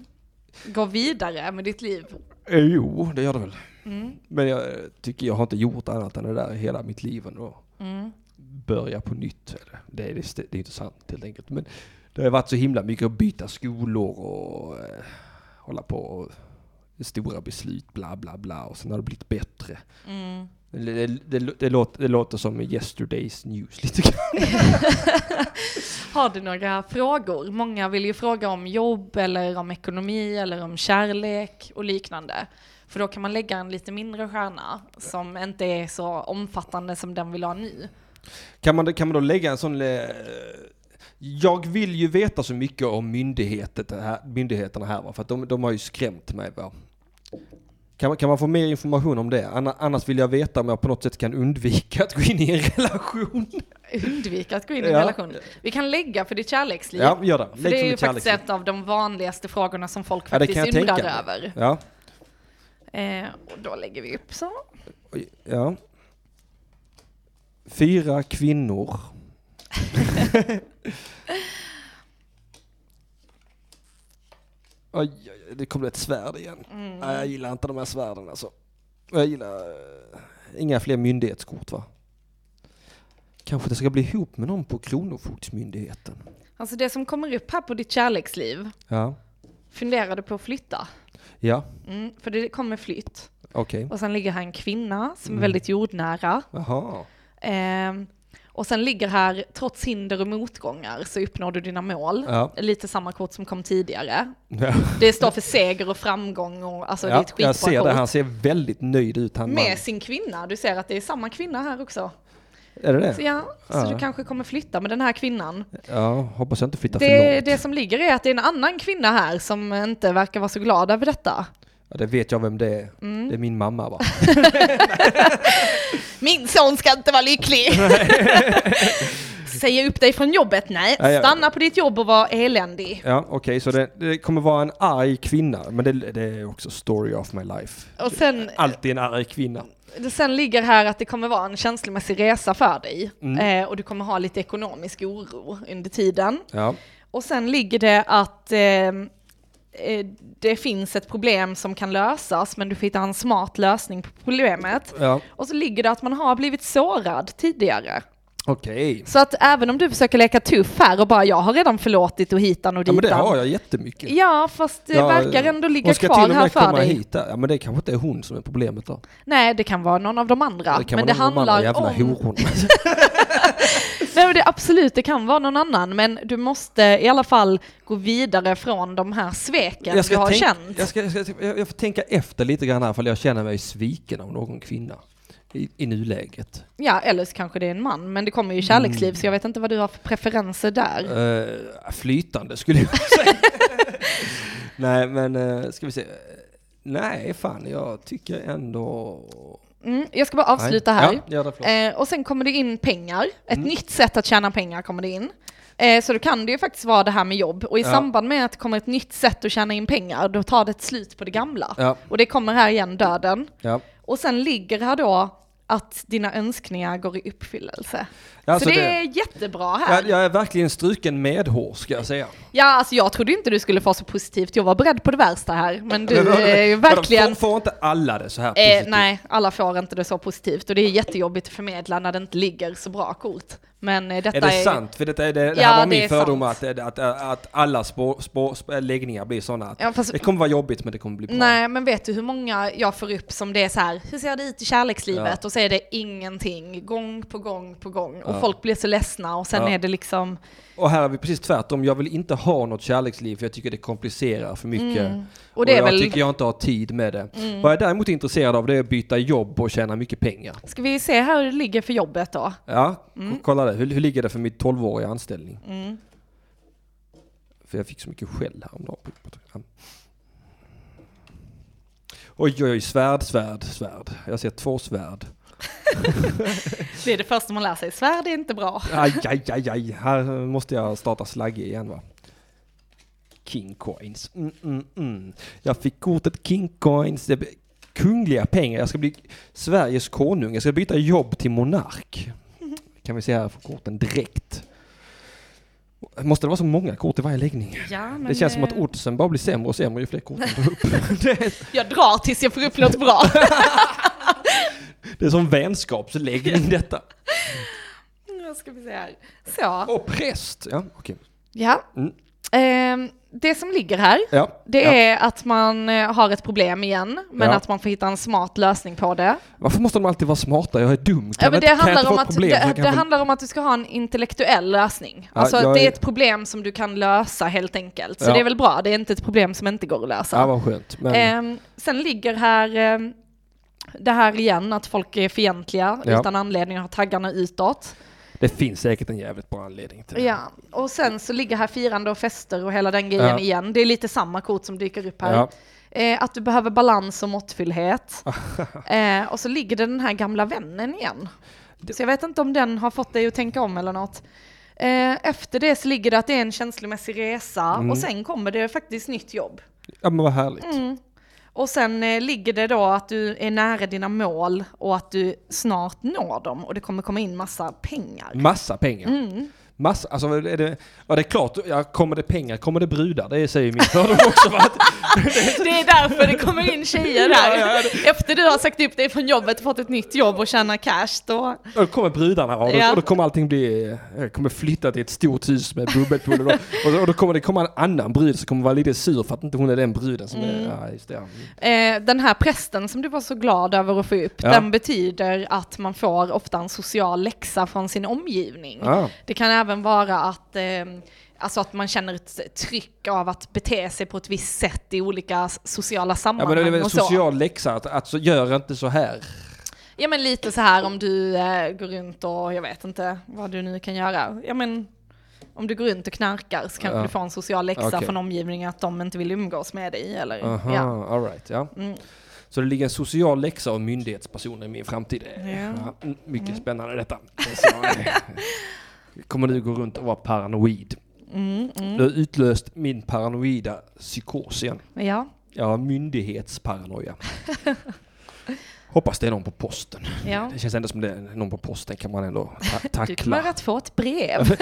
går vidare med ditt liv? Eh, Jo, det gör det väl. Mm. Men jag tycker jag har inte gjort annat än det där hela mitt liv ändå. Mm. Börja på nytt. Eller, det, är, det, det är inte sant helt enkelt. Men det har varit så himla mycket att byta skolor och eh, hålla på och stora beslut, bla bla bla. Och sen har det blivit bättre. Mm. Det, det, det, det, låter, det låter som yesterday's news lite grann. Har du några frågor? Många vill ju fråga om jobb eller om ekonomi eller om kärlek och liknande. För då kan man lägga en lite mindre stjärna som inte är så omfattande som den vill ha nu. Kan man, kan man då lägga en sån... Eh, jag vill ju veta så mycket om myndigheterna här va, för att de, de har ju skrämt mig. Va. Kan, man, kan man få mer information om det? Anna- Annars vill jag veta om jag på något sätt kan undvika att gå in i en relation. Undvika att gå in i en Ja. relation. Vi kan lägga för ditt kärleksliv. Ja, gör det. För det är ju faktiskt ett av de vanligaste frågorna som folk Ja, faktiskt jag undrar över. Ja. Eh, och då lägger vi upp så. Ja. Fyra kvinnor. Oj, oj, det kom ett svärd igen. Mm. Nej, jag gillar inte de här svärden alltså. Jag gillar eh, inga fler myndighetskort va? Kanske det ska bli ihop med någon på Kronofogdemyndigheten. Alltså det som kommer upp här på ditt kärleksliv, Ja, funderar du på att flytta? ja, Mm, för det kommer flytt. okej. Och sen ligger här en kvinna som är Mm. väldigt jordnära. Jaha. Ehm, och sen ligger här, trots hinder och motgångar så uppnår du dina mål. Ja. Lite samma kort som kom tidigare. Ja, Det står för seger och framgång och alltså det är ja ett skitbra jag ser kort. det. Han ser väldigt nöjd ut han Med mannen. sin kvinna, du ser att det är samma kvinna här också. Är det Så det? ja, så Ja. du kanske kommer flytta med den här kvinnan. Ja, hoppas jag inte flyttar för Det, långt. det som ligger är att det är en annan kvinna här som inte verkar vara så glad över detta. Ja, det vet jag vem det är. Mm. Det är min mamma va? Min son ska inte vara lycklig! Säga upp dig från jobbet? Nej, Ja, ja. stanna på ditt jobb och var eländig. Ja, okej, så det, det kommer vara en arg kvinna, men det, det är också story of my life. Och sen, Alltid en arg kvinna. det sen ligger här att det kommer vara en känslomässig resa för dig. Mm. Eh, och du kommer ha lite ekonomisk oro under tiden. Ja, Och sen ligger det att eh, det finns ett problem som kan lösas, men du får hitta en smart lösning på problemet. ja. Och så ligger det att man har blivit sårad tidigare. Okej. Så att även om du försöker leka tuff här och bara jag har redan förlåtit och hitan och Ja, men det ditan. har jag jättemycket. Ja, fast det Ja, verkar ändå ligga Hon ska kvar till och här med för komma dig. hit där. Ja, men det kanske inte är hon som är problemet då. Nej, det kan vara någon av de andra. det kan men vara det någon av de andra handlar jävla om... hororna. Nej, men det absolut, det kan vara någon annan, men du måste i alla fall gå vidare från de här sveken du har tänk- känt. jag, ska, jag, ska, jag, jag får tänka efter lite grann här, för jag känner mig sviken av någon kvinna. I, i nuläget. Ja, eller så kanske det är en man, men det kommer ju kärleksliv, Mm. så jag vet inte vad du har för preferenser där. Uh, flytande skulle jag säga. Nej, men uh, ska vi se. Nej, fan, jag tycker ändå... Mm, jag ska bara avsluta Nej. här. Ja. Eh, och sen kommer det in pengar. Ett Mm. nytt sätt att tjäna pengar kommer det in. Så då kan det ju faktiskt vara det här med jobb. Och i Ja. samband med att det kommer ett nytt sätt att tjäna in pengar, då tar det ett slut på det gamla. Ja, Och det kommer här igen, döden. ja. Och sen ligger här då att dina önskningar går i uppfyllelse. Alltså så det, det- är jättebra här. Jag, jag är verkligen struken medhårs ska jag säga. Ja, alltså jag trodde inte du skulle få så positivt. Jag var beredd på det värsta här, men du är Vadå, verkligen... Får, får inte alla det så här Eh, positivt? nej, alla får inte det så positivt och det är jättejobbigt att förmedla när det inte ligger så bra kort. Men eh, detta Är det sant? För detta är det, det Ja, här var min är fördom att, att, att, att alla spår, läggningar blir sådana att Ja, fast, det kommer vara jobbigt men det kommer bli bra. nej, men vet du hur många jag får upp som det är så här, hur ser det ut i kärlekslivet? Ja. Och så är det ingenting, gång på gång på gång. Och folk blir så ledsna och sen är det liksom, Och här är vi precis tvärtom. Jag vill inte ha något kärleksliv för jag tycker det komplicerar för mycket. mm. och det är jag väl, tycker jag inte har tid med det. mm. Vad jag däremot är intresserad av det är att byta jobb och tjäna mycket pengar. Ska vi se här hur det ligger för jobbet då? Ja, Mm. kolla det. Hur, hur ligger det för mitt 12-åriga anställning? Mm. För jag fick så mycket skäll häromdagen. Oj, oj, oj, svärd, svärd, svärd. Jag ser två svärd. Det är det första man lär sig, svärd är inte bra. Aj, aj, aj, aj. Här måste jag starta slagge igen va. King coins. Mm, mm, mm. Jag fick kortet King coins. Det kungliga pengar. Jag ska bli Sveriges konung. Jag ska byta jobb till monark. Kan vi se här på korten direkt. Måste det vara så många kort i varje läggning? Ja, Det känns som att eh, oddsen bara blir sämre och sämre ju fler kort man upp. är, Jag drar tills jag får upp något bra. det är som vänskapsläggning detta. Nu ska vi se här. Så, Och präst. Ja, okej. ja. Mm. Ehm, det som ligger här, Ja, det ja. är att man eh, har ett problem igen, men Ja. att man får hitta en smart lösning på det. Varför måste de alltid vara smarta? Jag är dum. Kan det, inte- handlar om att, det, det kan få- handlar om att du ska ha en intellektuell lösning. Alltså jag det är ett problem som du kan lösa helt enkelt. Så det är väl bra, det är inte ett problem som inte går att lösa. Ja, vad skönt. Men, Ehm, sen ligger här ehm, det här igen, att folk är fientliga utan anledning och har taggarna utåt. Det finns säkert en jävligt bra anledning till det. Ja, och sen så ligger här firande och fester och hela den grejen Ja. igen. Det är lite samma kort som dyker upp här. Ja. Eh, att du behöver balans och måttfullhet. eh, och så ligger det den här gamla vännen igen. Så jag vet inte om den har fått dig att tänka om eller något. Eh, efter det så ligger det att det är en känslomässig resa Mm. och sen kommer det faktiskt nytt jobb. ja, men vad härligt. Mm. Och sen eh, ligger det då att du är nära dina mål och att du snart når dem och det kommer komma in massa pengar. Massa pengar. Mm. Massa, alltså är det, ja det är klart, ja, kommer det pengar, kommer det brudar? Det säger min fördom också. Att, Det är därför det kommer in tjejer där. Ja, ja, Efter du har sagt upp dig från jobbet, fått ett nytt jobb och tjänar cash, då... då kommer brudarna och, då, Ja. och då kommer allting bli, jag kommer flytta till ett stort hus med bubbelpool och, då, och, då, kommer det komma en annan brud som kommer vara lite sur för att inte hon är den bruden som Mm. är, ja det. Eh, den här prästen som du var så glad över att få upp, den betyder att man får ofta en social läxa från sin omgivning. Det kan även vara att, eh, alltså att man känner ett tryck av att bete sig på ett visst sätt i olika sociala Ja sammanhang men det är väl en social läxa att, att så gör inte så här. Ja men lite så här om du eh, går runt och jag vet inte vad du nu kan göra. Ja men om du går runt och knarkar så kanske Ja. du får en social läxa Okej. från omgivningen att de inte vill umgås med dig eller Aha, ja. all right, ja. Mm. Så det ligger en social läxa av myndighetspersoner i min framtid. Ja. Ja, mycket Mm. spännande detta. Det kommer du gå runt och vara paranoid? Mm, mm. har utlöst min paranoida psykos igen. Ja, Jag har myndighetsparanoia. Hoppas det är någon på posten. ja. Det känns ändå som det är någon på posten kan man ändå ta- Du kommer tackla. att få ett brev.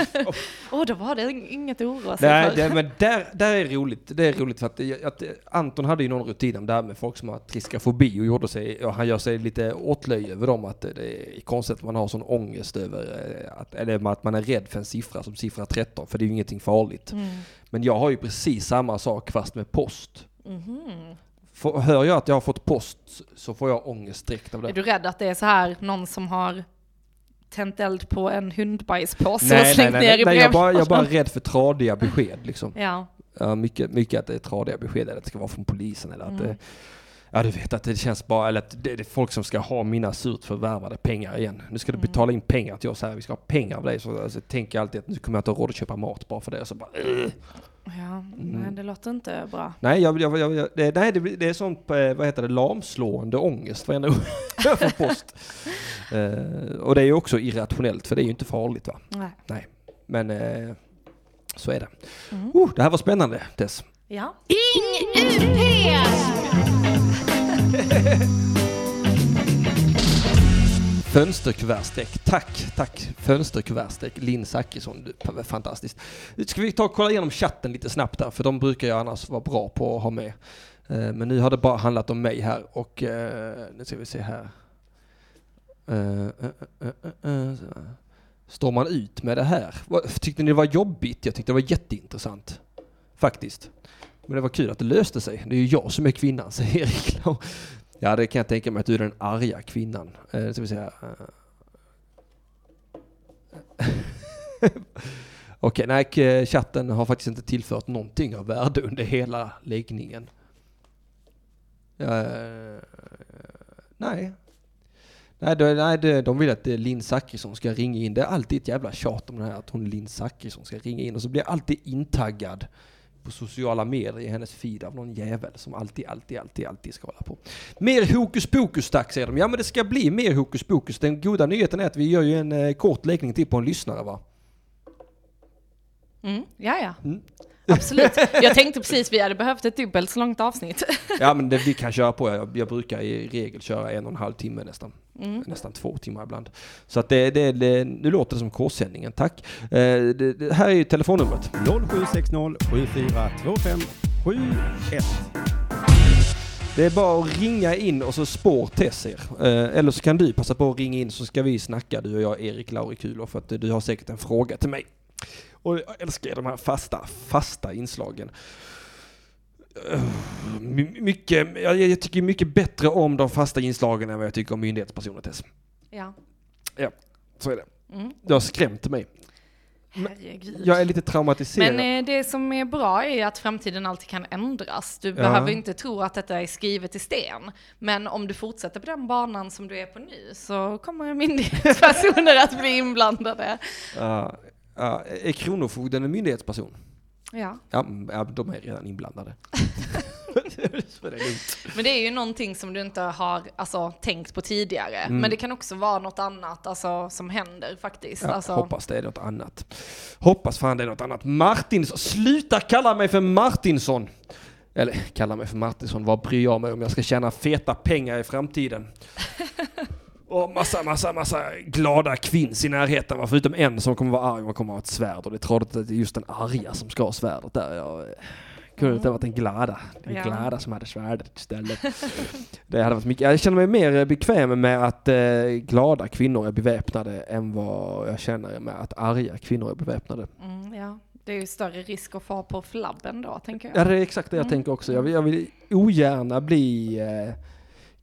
Åh, då var det inget att oroa sig Nej, för. det, men där, där är roligt. Det är roligt för att, att Anton hade ju någon rutin om det här med folk som har triskafobi och gjorde sig, och han gör sig lite åtlöje över dem att det är konstigt att man har sån ångest över, eh, att, eller att man är rädd för en siffra som siffra 13, för det är ju ingenting farligt. Mm. Men jag har ju precis samma sak fast med post. Mhm. Får, hör jag att jag har fått post så får jag ångest direkt av det. Är du rädd att det är så här någon som har tänt eld på en hundbajspåse och nej, nej, slängt nej, ner nej, i nej jag, bara, jag är bara rädd för tradiga besked liksom. Ja. Ja, mycket, mycket att det är tradiga besked eller att det ska vara från polisen eller att Mm. det, Ja du vet att det känns bara, eller att det det är folk som ska ha mina surt förvärvade pengar igen. Nu ska du Mm. betala in pengar till oss här, vi ska ha pengar av dig. Så alltså, tänker jag alltid att nu kommer jag inte ha råd att köpa mat bara för det. Och så bara. Ja, nej det låter inte bra. nej, jag, jag, jag, det, nej det, det är sånt, eh, vad heter det, lamslående ångest varenda gång jag får post. Eh, och det är ju också irrationellt för det är ju inte farligt va. Nej. Men eh, så är det. Mm. Oh, det här var spännande Tess. Ja. Ing UP! Fönsterkuvertstreck. Tack, tack. Fönsterkuvertstreck. Linn Zachrisson. Fantastiskt. Ska vi ta och kolla igenom chatten lite snabbt där? För de brukar jag annars vara bra på att ha med. Eh, men nu har det bara handlat om mig här och eh, nu ska vi se eh, här. Står man ut med det här? Tyckte ni det var jobbigt? Jag tyckte det var jätteintressant. Faktiskt. Men det var kul att det löste sig. Det är ju jag som är kvinnan, säger Erik Ja, det kan jag tänka mig att du är den arga kvinnan. Eh, ska vi säga. Eh. Okej, nej, eh, chatten har faktiskt inte tillfört någonting av värde under hela läggningen. Eh, nej. Nej, det, nej det, de vill att eh, Linn Zachrisson ska ringa in. Det är alltid ett jävla tjat om det här att hon Linn Zachrisson ska ringa in och så blir jag alltid intaggad på sociala medier i hennes feed av någon jävel som alltid, alltid, alltid, alltid ska hålla på. Mer hokus pokus tack säger de. Ja men det ska bli mer hokus pokus. Den goda nyheten är att vi gör ju en eh, kort läggning till på en lyssnare va? Mm, ja, ja. Mm. Absolut. Jag tänkte precis vi hade behövt ett dubbelt så långt avsnitt. Ja men det, vi kan köra på. Jag, jag brukar i regel köra en och en halv timme nästan. Mm. Nästan två timmar ibland. Så att det, det, det, nu låter det som K-sändningen, tack. Eh, det, det, här är ju telefonnumret. 0760 7425 71. Det är bara att ringa in och så spår Tess er. Eh, eller så kan du passa på att ringa in så ska vi snacka du och jag, Erik Laurikulo, för att du har säkert en fråga till mig. Och jag älskar de här fasta, fasta inslagen. Eh, my- mycket, jag, jag tycker mycket bättre om de fasta inslagen än vad jag tycker om myndighetspersoner Tess. Ja. Så är det. Mm. Du har skrämt mig. Herregud. Jag är lite traumatiserad. Men eh, det som är bra är att framtiden alltid kan ändras. Du Ja. behöver inte tro att detta är skrivet i sten. Men om du fortsätter på den banan som du är på nu så kommer myndighetspersoner att bli inblandade. Ja, ja, är Kronofogden en myndighetsperson? Ja. Ja, mm, de är redan inblandade. Men det är ju någonting som du inte har alltså, tänkt på tidigare. Mm. Men det kan också vara något annat alltså, som händer faktiskt. Ja, alltså, Hoppas det är något annat. Hoppas fan det är något annat. Martinsson, sluta kalla mig för Martinsson! Eller kalla mig för Martinsson, vad bryr jag mig om jag ska tjäna feta pengar i framtiden? Och massa, massa, massa glada kvinns i närheten, va? förutom en som kommer vara arg och kommer ha ett svärd. Och det är tråkigt att det är just den arga som ska ha svärdet där. Jag, eh, kunde inte ha varit den glada, den Ja. glada som hade svärdet istället. Det hade varit mycket. Jag känner mig mer bekväm med att eh, glada kvinnor är beväpnade än vad jag känner med att arga kvinnor är beväpnade. mm, ja. Det är ju större risk att få på flabben då, tänker jag. Ja, det är exakt det jag Mm. tänker också. Jag vill, jag vill ogärna bli eh,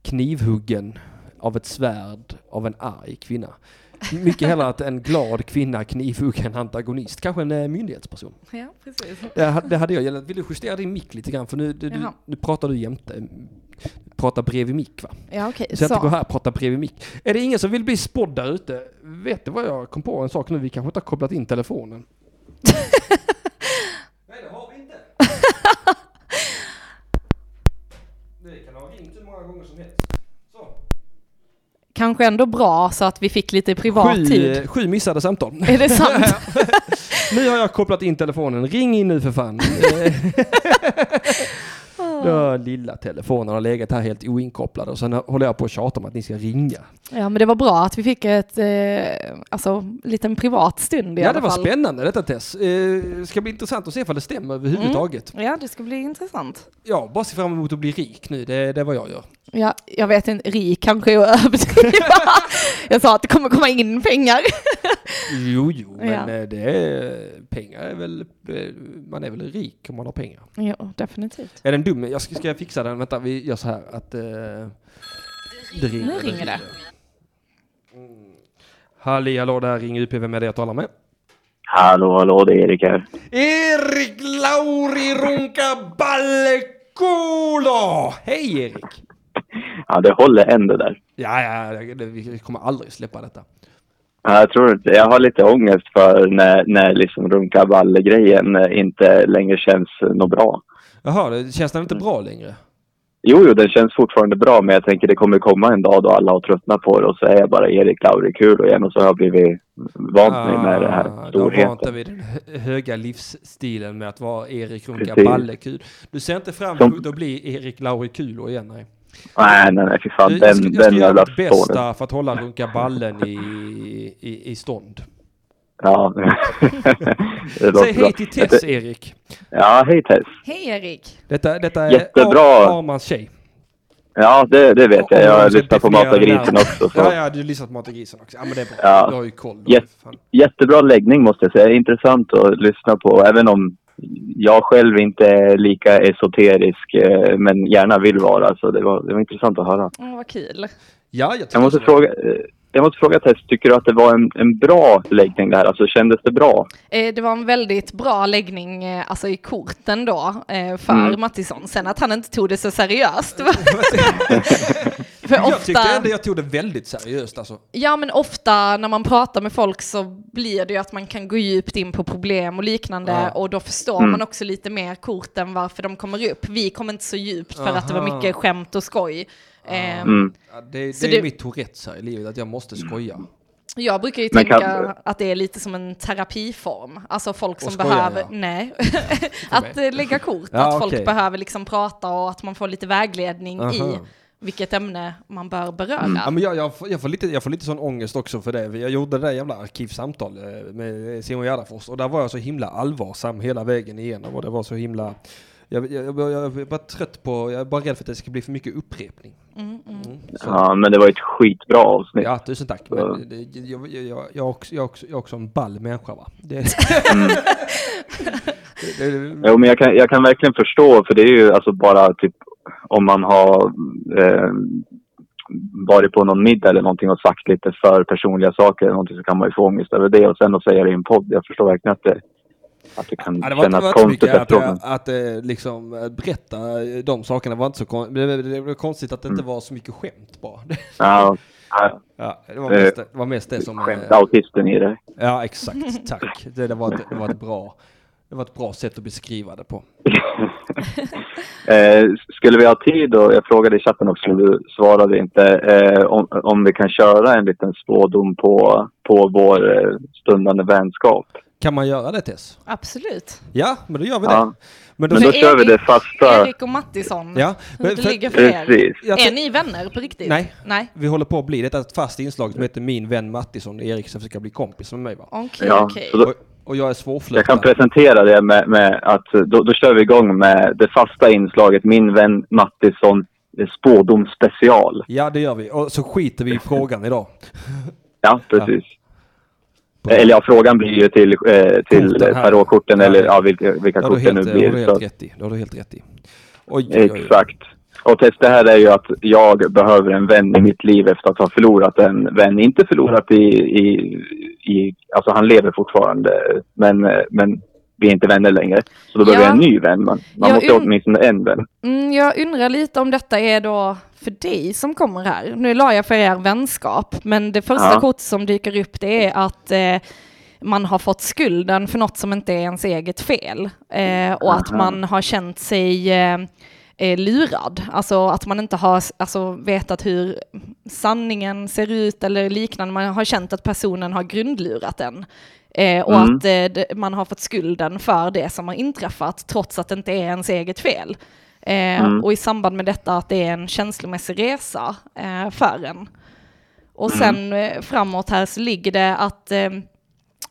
knivhuggen av ett svärd av en arg kvinna. Mycket hellre att en glad kvinna knivhugger en antagonist, kanske en eh, myndighetsperson. Ja, precis. Det, det hade jag gillat. Vill du justera din mick lite grann? För nu, du, du, Jaha. nu pratar du jämte. Pratar bredvid mick va? Ja, okej. Så jag inte gå Så. här och prata bredvid mick. Är det ingen som vill bli spådd där ute? Vet du vad jag kom på en sak nu? Vi kanske inte har kopplat in telefonen. Nej, det har vi inte. Det kan ha ringt hur många gånger som helst. Så. Kanske ändå bra så att vi fick lite privat Sju, tid. sju missade samtal. Är det sant? Nu har jag kopplat in telefonen. Ring in nu för fan. Ja, lilla telefonen har legat här helt oinkopplad och sen håller jag på att tjata om att ni ska ringa. Ja, men det var bra att vi fick ett, eh, alltså, liten privat stund i Ja, alla det var fall. spännande detta Tess. Eh, ska bli intressant att se ifall det stämmer överhuvudtaget. Ja, det ska bli intressant. Ja, bara se fram emot att bli rik nu. Det, det är vad jag gör. Ja, jag vet inte, rik kanske är att överdriva. jag sa att det kommer komma in pengar. Jo, jo, men Ja. eh, det är, pengar är väl, eh, man är väl rik om man har pengar. jo, definitivt. Är den dum? Jag ska, ska jag fixa den? Vänta, vi gör så här att eh, det ringer. Nu ringer det. Mm. Halli hallå, det här ringer UP. Vem är det jag talar med? Hallå, hallå, det är Erik här. Erik Lauri Runka Ballekulo! Hej Erik! Ja, det håller än det där. Ja, ja, det, vi kommer aldrig släppa detta. Ja, Jag tror inte, jag har lite ångest för när, när liksom runka-balle-grejen eh, inte längre känns eh, något bra. Jaha, det känns den inte bra längre? Jo, jo, den känns fortfarande bra, men jag tänker det kommer komma en dag då alla har tröttnat på det och så är jag bara Erik Lauri kul igen och så har jag blivit vant mig med det här Ah, Då vant storheten. vid den hö- höga livsstilen med att vara Erik Runka. Ballekul. Du ser inte fram Som- emot att bli Erik Lauri Kulo igen, nej? Nej, nej, nej, fy fan. Du, Den, jag ska, jag den ska göra jävla mitt bästa för att hålla runka ballen i, i, i stånd. Ja. Säg hej bra. till Tess, Erik. Ja, hej Tess. Hej Erik! Detta, detta är Jättebra. Ar- Armans tjej. Ja, det, det vet jag. Jag har lyssnat på Mata grisen också. Så. Ja, ja, du lyssnar på Mata grisen också. Ja, men det är bra. Ja. Du har ju koll. Jätte- Fan. Jättebra läggning måste jag säga. Intressant att lyssna på. Även om jag själv inte är lika esoterisk, eh, men gärna vill vara. Så det var, det var intressant att höra. Åh, vad kul. Ja, jag, Jag måste fråga, jag måste fråga Tess, tycker du att det var en, en bra läggning det här? Alltså kändes det bra? Eh, Det var en väldigt bra läggning eh, alltså i korten då eh, för Mm. Mattisson. Sen att han inte tog det så seriöst. för Jag tyckte ändå jag tog det väldigt seriöst alltså. ja men ofta när man pratar med folk så blir det ju att man kan gå djupt in på problem och liknande Ja. och då förstår Mm. man också lite mer korten varför de kommer upp. Vi kom inte så djupt för att det var Aha. mycket skämt och skoj. Eh, Mm. Ja, det det är det- mitt Tourettes här i livet, att jag måste skoja. Jag brukar ju Men tänka kan- att det är lite som en terapiform. Alltså folk som skoja, behöver, ja. nej, att eh, lägga kort. Ja, att folk okej. behöver liksom prata och att man får lite vägledning i Aha. vilket ämne man bör beröra. Mm. Ja, men jag, jag, får, jag, får lite, jag får lite sån ångest också för det. Jag gjorde det där jävla arkivsamtal eh, med Simon Gärdenfors och där var jag så himla allvarsam hela vägen igenom och det var så himla... Jag, jag, jag, jag är bara trött på, jag är bara rädd för att det ska bli för mycket upprepning. Mm, mm. Mm. Ja, men det var ett skitbra avsnitt. Ja, tusen tack. Men det, jag, jag, jag, också, jag, också, jag är också en ball människa va? Det, Mm. det, det, Jo, men jag kan, jag kan verkligen förstå, för det är ju alltså bara typ om man har eh, varit på någon middag eller någonting och sagt lite för personliga saker eller någonting så kan man ju få ångest över det och sen att säga det i en podd. Jag förstår verkligen att det, att det kan Ja, det var, kännas inte konstigt mycket att, efteråt. att, att liksom eh, berätta de sakerna var inte så kon- det, var konstigt att det inte Mm. var så mycket skämt bara. Ja, ja, Ja, det var Eh, mest det, var mest det som... eh, skämt autisten i det. Ja, exakt. Tack. Det, det, var ett, det, var ett bra, det var ett bra sätt att beskriva det på. Eh, skulle vi ha tid och jag frågade i chatten också, du svarade inte, eh, om, om vi kan köra en liten spådom på, på vår eh, stundande vänskap. Kan man göra det Tess? Absolut. Ja, men då gör vi det. Ja, Men då, men då kör vi det fasta. Erik och Mattisson, ja, hur men det för, ligger för er. Är ni vänner på riktigt? Nej. Nej. vi håller på att bli det är ett fast inslag som heter Min vän Mattisson Erik ska försöka bli kompis med mig va? Okej, Ja, okej. då- Och, och jag är Jag kan svårflörtad. presentera det med, med att då, då kör vi igång med det fasta inslaget Min vän Mattisson eh, spådom special. Ja, det gör vi. Och så skiter vi i frågan idag. Ja, precis. På- Eller ja, frågan blir ju till, eh, till tarotkorten eller ja. vilka, vilka kort det nu det har du blir. helt rätt i. Det har du helt rätt i. Oj, oj, oj. exakt. Och test det här är ju att jag behöver en vän i mitt liv efter att ha förlorat en vän. Inte förlorat i, i, i alltså han lever fortfarande, men, eh, men vi är inte vänner längre. Så då behöver Ja. jag en ny vän. Man, man måste un- åtminstone en vän. Mm, jag undrar lite om detta är då för dig som kommer här. Nu la jag för er vänskap, men det första Ja. kortet som dyker upp det är att eh, man har fått skulden för något som inte är ens eget fel. Eh, och att man har känt sig eh, eh, lurad. Alltså att man inte har alltså, vetat hur sanningen ser ut eller liknande. Man har känt att personen har grundlurat en. Eh, och Mm. att eh, man har fått skulden för det som har inträffat trots att det inte är ens eget fel. Eh, Mm. Och i samband med detta att det är en känslomässig resa eh, för en. Och Mm. sen eh, framåt här så ligger det att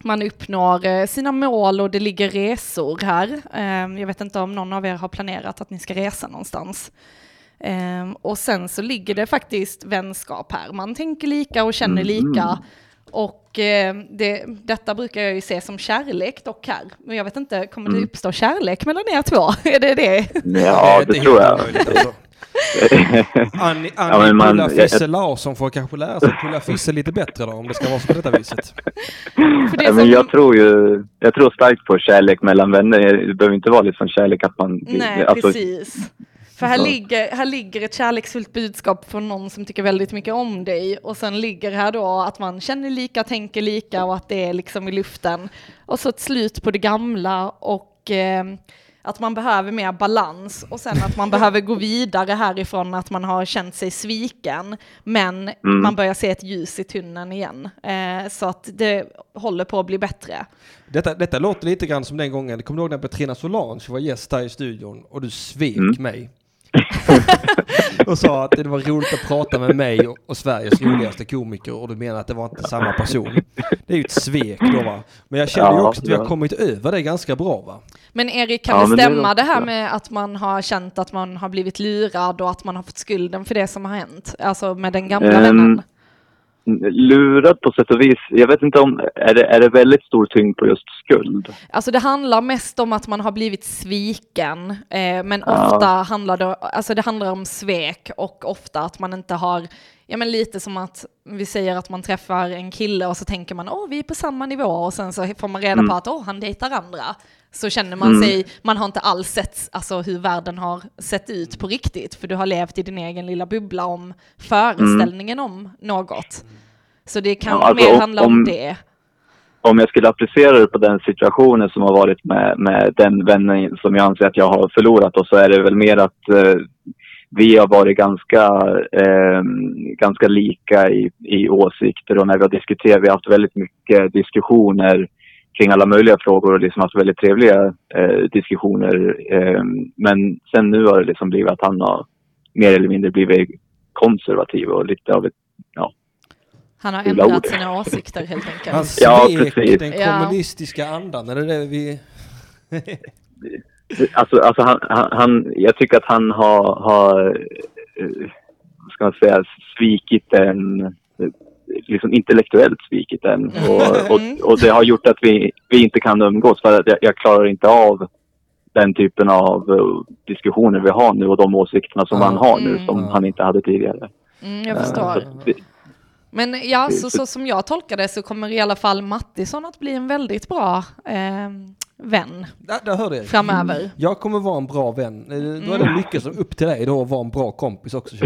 man uppnår sina mål och det ligger resor här. Jag vet inte om någon av er har planerat att ni ska resa någonstans. Och sen så ligger det faktiskt vänskap här. Man tänker lika och känner Mm. lika. Och eh, det, detta brukar jag ju se som kärlek dock här. Men jag vet inte, kommer det Mm. uppstå kärlek mellan er två? är det det? Ja, det tror jag. Omöjligt, alltså. Annie, Annie Ja, man- Pulla jag- Fisse Larsson får kanske lära sig pulla Fisse lite bättre då, om det ska vara så på detta viset. För det Ja, men jag tror ju, jag tror starkt på kärlek mellan vänner. Det behöver inte vara liksom kärlek att man... Nej, alltså, precis. För här ligger, här ligger ett kärleksfullt budskap från någon som tycker väldigt mycket om dig och sen ligger här då att man känner lika, tänker lika och att det är liksom i luften. Och så ett slut på det gamla och eh, att man behöver mer balans och sen att man behöver gå vidare härifrån att man har känt sig sviken men Mm. man börjar se ett ljus i tunneln igen. Eh, så att det håller på att bli bättre. Detta, detta låter lite grann som den gången, kommer du ihåg när Petrina Solange var gäst här i studion och du svek Mm. mig? Och sa att det var roligt att prata med mig och, och Sveriges roligaste komiker och du menar att det var inte samma person. Det är ju ett svek då va. Men jag känner ju också att vi har kommit över det ganska bra va. Men Erik, kan Ja, det det stämma det, också här med att man har känt att man har blivit lurad och att man har fått skulden för det som har hänt? Alltså med den gamla Ehm, vännen? Lurad på sätt och vis. Jag vet inte om, är det, är det väldigt stor tyngd på just skuld? Alltså det handlar mest om att man har blivit sviken, eh, men Ja. ofta handlar det, alltså det handlar om svek och ofta att man inte har, ja men lite som att vi säger att man träffar en kille och så tänker man åh vi är på samma nivå och sen så får man reda Mm. på att åh han dejtar andra. Så känner man Mm. sig, man har inte alls sett alltså, hur världen har sett ut på riktigt, för du har levt i din egen lilla bubbla om föreställningen om något. Så det kan Ja, alltså, mer om- handla om om- det. Om jag skulle applicera det på den situationen som har varit med, med den vännen som jag anser att jag har förlorat och så är det väl mer att eh, vi har varit ganska, eh, ganska lika i, i åsikter och när vi har diskuterat, vi har haft väldigt mycket diskussioner kring alla möjliga frågor och liksom haft väldigt trevliga eh, diskussioner. Eh, men sen nu har det liksom blivit att han har mer eller mindre blivit konservativ och lite av ett, ja, Han har ändrat ord. sina åsikter helt enkelt. Han Ja, svek precis. den Ja. kommunistiska andan, är det det vi... Alltså, alltså han, han, han, jag tycker att han har, har eh, ska man säga, svikit den, liksom intellektuellt svikit den. Och, och, och det har gjort att vi, vi inte kan umgås för att jag, jag klarar inte av den typen av eh, diskussioner vi har nu och de åsikterna som Ja. han har nu Mm. som han inte hade tidigare. Mm, jag Eh, förstår. så det- Men ja, så, så som jag tolkar det så kommer i alla fall Mattisson att bli en väldigt bra eh, vän Där, där hörde jag. framöver. Jag kommer vara en bra vän. Eh, Då är det Mm. mycket som upp till dig då att vara en bra kompis också.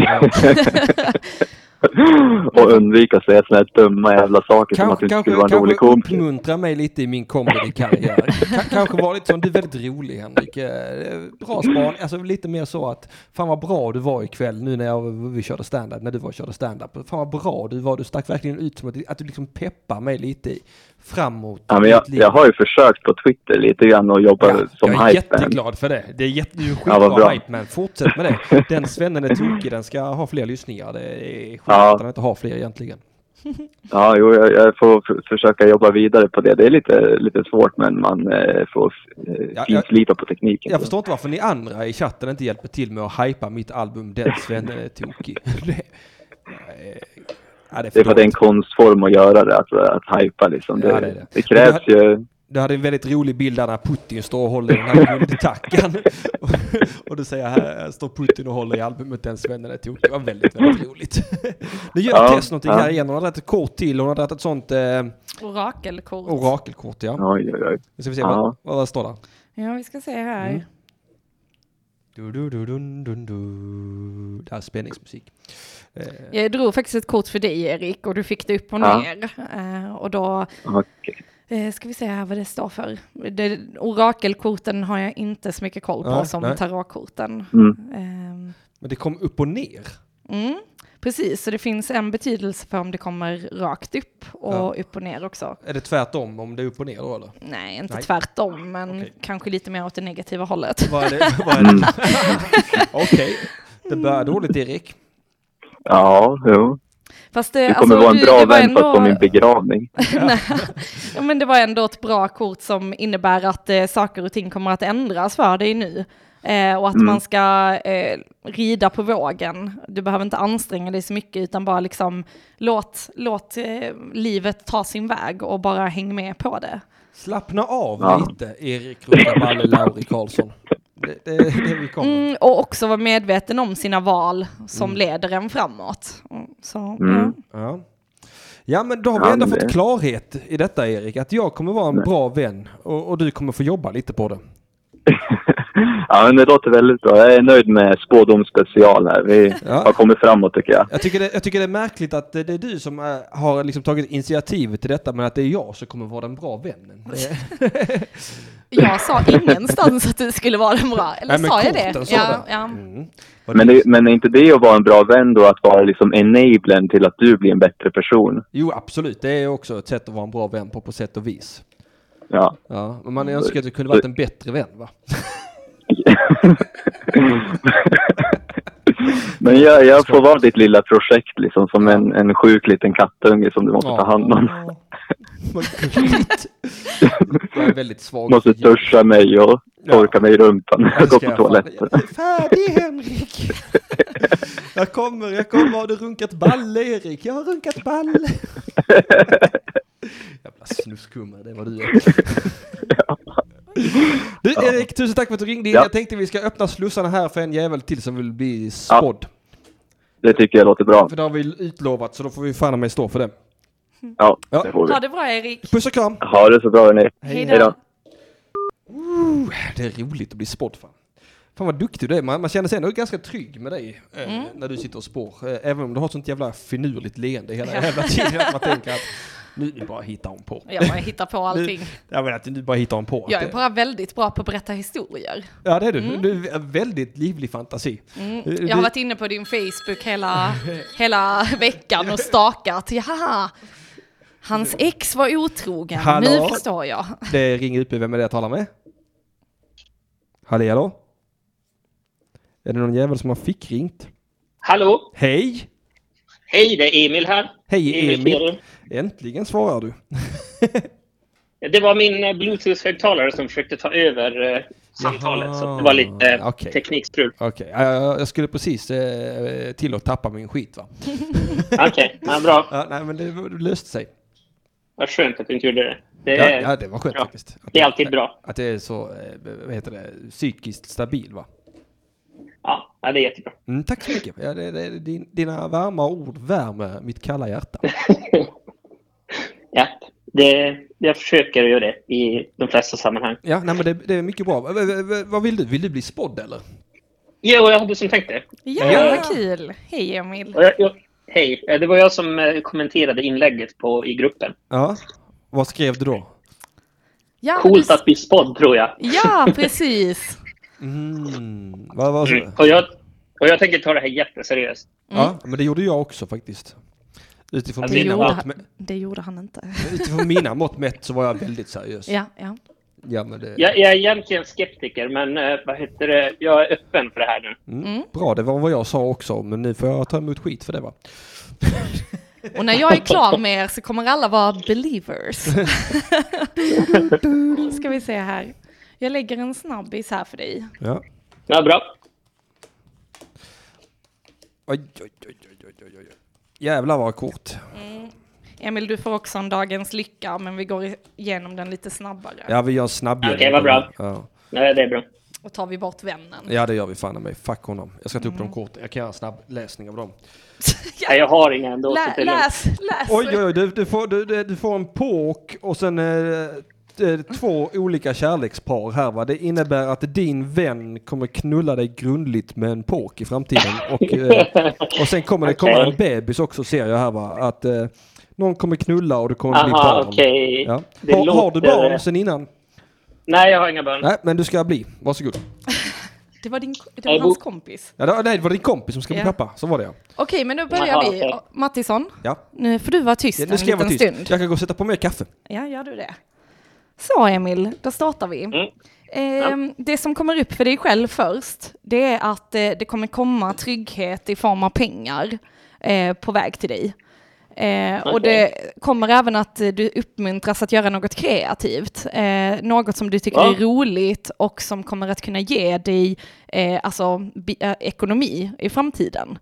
och undvika att säga sådana här dumma jävla saker som att Kanske, du inte kanske, skulle vara en rolig kanske komiker. uppmuntra mig lite i min comedy-karriär. Ka- kanske vara lite som, du är väldigt rolig Henrik. Eh, Bra span, alltså lite mer så att, fan vad bra du var ikväll nu när jag, vi körde stand-up, när du var och körde stand-up. Fan vad bra du var, du stack verkligen ut som att, att du liksom peppar mig lite i- framåt. Ja, men jag, jag har ju försökt på Twitter lite grann och jobba Ja, som jag är hype man. jätteglad för det. Det är, jätte, du är Ja, skitbra vad bra. hype man. Fortsätt med det. Den svennen är tokig, den ska ha fler lyssningar. Det är skit Ja. att han inte har fler egentligen. Ja, jo, jag, jag får försöka jobba vidare på det. Det är lite, lite svårt men man eh, får eh, Ja, finslipa på tekniken. Jag förstår inte varför ni andra i chatten inte hjälper till med att hypa mitt album Den svennen är tokig. Det, ja, det är Det är för att det är en konstform att göra det, att, att hypa liksom. Det, Ja, det det. det krävs ju... Du hade en väldigt rolig bild där när Putin står och håller den här guldtackan. och du säger här står Putin och håller i albumet Den svennen är tokig. Det var väldigt, väldigt roligt. Nu gör Ja, Tess någonting ja. här igen. Hon har dragit ett kort till. Hon har dragit ett sånt eh, Orakelkort. orakelkort ja. Oj, oj, oj. Nu ska vi se Ja. vad, vad står där. Ja, vi ska se här. Mm. Du, du, du, dun, dun, du. Det här är spänningsmusik. Eh, Jag drog faktiskt ett kort för dig Erik och du fick det upp och Ja. ner. Eh, och då Okej. eh, ska vi se här vad det står för. Det, orakelkorten har jag inte så mycket koll på Nej, som nej. tarotkorten. Mm. Ehm, Men det kom upp och ner. Mm, precis, så det finns en betydelse för om det kommer rakt upp och Ja. upp och ner också. Är det tvärtom om det är upp och ner då eller? Nej, inte Nej. tvärtom, men Okej. kanske lite mer åt det negativa hållet. Vad är det? Det? Okej, det börjar dåligt Erik. Ja, jo. Fast det, Du kommer vara en bra vän fast på ändå- min begravning. Nej, ja, men det var ändå ett bra kort som innebär att eh, saker och ting kommer att ändras för dig nu. Eh, och att Mm. man ska eh, rida på vågen. Du behöver inte anstränga dig så mycket utan bara liksom låt, låt eh, livet ta sin väg och bara häng med på det. Slappna av Ja. lite Erik Ruttaballe Lauri Karlsson. Det, det det vi kommer. Mm, och också vara medveten om sina val som Mm. leder en framåt. Mm, Så, Mm. ja. Ja. ja men då har vi ändå fått klarhet i detta Erik. Att jag kommer vara en bra vän och, och du kommer få jobba lite på det. ja, men det låter väldigt bra. Jag är nöjd med spådomsspecial här. Vi Ja. har kommit framåt tycker jag. Jag tycker, det, jag tycker det är märkligt att det är du som eh, har liksom tagit initiativet till detta men att det är jag som kommer vara den bra vännen. Jag sa ingenstans att du skulle vara den bra, eller Nej, men sa jag det? sa Ja, det. ja. mm. Men, det- det, men är inte det att vara en bra vän då, att vara liksom enablern till att du blir en bättre person? Jo absolut, det är också ett sätt att vara en bra vän på, på sätt och vis. Ja. Ja, men man önskar att du kunde varit en bättre vän va? Men jag, jag får vara ditt lilla projekt liksom, som en, en sjuk liten kattunge som du måste ta hand om. Ja. Jag är väldigt svag. Måste duscha mig och torka mig i rumpan när jag går på toaletten. Jag är färdig Henrik! Jag kommer, jag kommer. Har du runkat balle Erik? Jag har runkat balle. Jävla snuskumma, det var du är. Du Erik, tusen tack för att du ringde in. Ja. Jag tänkte vi ska öppna slussarna här för en jävel till som vill bli spådd. Det tycker jag låter bra. För det har vi utlovat så då får vi fan mig stå för det. Ja, Ja. det får vi. Ha det bra Erik. Puss och kram! Ha det så bra hörni. Hej då. Det är roligt att bli spådd fan. Fan vad duktig du är. Man, man känner sig ändå ganska trygg med dig eh, när du sitter och spår. Eh, även om du har sånt jävla finurligt leende hela jävla tiden. Att man tänker att nu bara hittar hon på. Jag bara hittar på allting. Jag menar att nu bara hittar hon på. Jag är bara väldigt bra på att berätta historier. Ja det är du. Du har väldigt livlig fantasi. Mm. Du- Jag har varit inne på din Facebook hela, hela veckan och stakat. Jaha, hans ex var otrogen. Hallå? Nu förstår jag. Det ringer upp. Vem är det jag talar med? Hallå hallå? Är det någon jävel som har fick ringt? Hallå! Hej! Hej, det är Emil här. Hej Emil! Ferrer. Äntligen svarar du. Det var min eh, bluetooth-högtalare som försökte ta över eh, samtalet, så det var lite eh, Okej. teknikstrul. Okej, jag, jag skulle precis eh, till att tappa min skit va? Okej, ja, bra. Ja, nej men det, det löste sig. Vad skönt att du inte gjorde det. Det Ja, är, ja det var skönt bra. faktiskt. Att Det är alltid bra. Att det är så, vad heter det, psykiskt stabil va? Ja, ja, det är jättebra. Mm, tack så mycket. Ja, det, det, din, dina varma ord värmer mitt kalla hjärta. Ja, det, jag försöker göra det i de flesta sammanhang. Ja, nej men det, det är mycket bra. V- v- v- vad vill du? Vill du bli spådd eller? Jo, jag hade som tänkt det. Ja, Ja. vad kul. Hej Emil. Jag, jag, hej, eh, det var jag som eh, kommenterade inlägget på, i gruppen. Ja. Vad skrev du då? Ja, Coolt du- att bli spådd, tror jag. Ja, precis. Mm, vad så? Mm. Och, jag och jag tänker ta det här jätteseriöst. Ja, men det gjorde jag också faktiskt. Utifrån, Alltså, Det mina gjorde mått, han, det gjorde han inte. utifrån mina mått mätt så var jag väldigt seriös. Ja, ja. Ja, men det, Jag, jag är egentligen skeptiker, men eh, vad heter det? jag är öppen för det här nu. mm, Bra, det var vad jag sa också, men nu får jag ta emot skit för det va? Och när jag är klar med er så kommer alla vara believers. Ska vi se här. Jag lägger en snabbis här för dig. Ja. Ja, bra. Oj, oj, oj. Jävlar vad kort. Emil, du får också en dagens lycka, men vi går igenom den lite snabbare. Ja, vi gör en snabb Okej, vad bra. Ja. Nej, det är bra. Och tar vi bort vännen. ja, det gör vi fan i mig. Fuck honom. Jag ska ta upp Mm. de korten. Jag kan göra en snabb läsning av dem. Nej, jag har inga ändå. Lä, läs, läs. Oj, oj, oj. Du, du, får, du, du får en påk och sen eh, eh, två olika kärlekspar här va. Det innebär att din vän kommer knulla dig grundligt med en påk i framtiden. Och, eh, och sen kommer det komma Okej. en bebis också ser jag här va. Att eh, någon kommer knulla och det kommer bli barn. Aha, okej. Ja. Har, har du låter- barn sen innan? Nej, jag har inga barn. Nej, men du ska bli. Varsågod. Det var, din, det var hans kompis. Ja, det, var- nej, det var din kompis som ska bli Ja. pappa. Så var det ja. Okej, men då börjar vi. Mattisson, ja. nu får du vara tyst ja nu en ska jag liten vara tyst. stund. Jag kan gå och sätta på mer kaffe. Ja, gör du det. Så Emil, då startar vi. Mm. Ehm, Det som kommer upp för dig själv först, det är att eh, det kommer komma trygghet i form av pengar eh, på väg till dig. Eh, Och det kommer även att eh, du uppmuntras att göra något kreativt, eh, något som du tycker Ja. är roligt och som kommer att kunna ge dig eh, alltså, bi- eh, ekonomi i framtiden.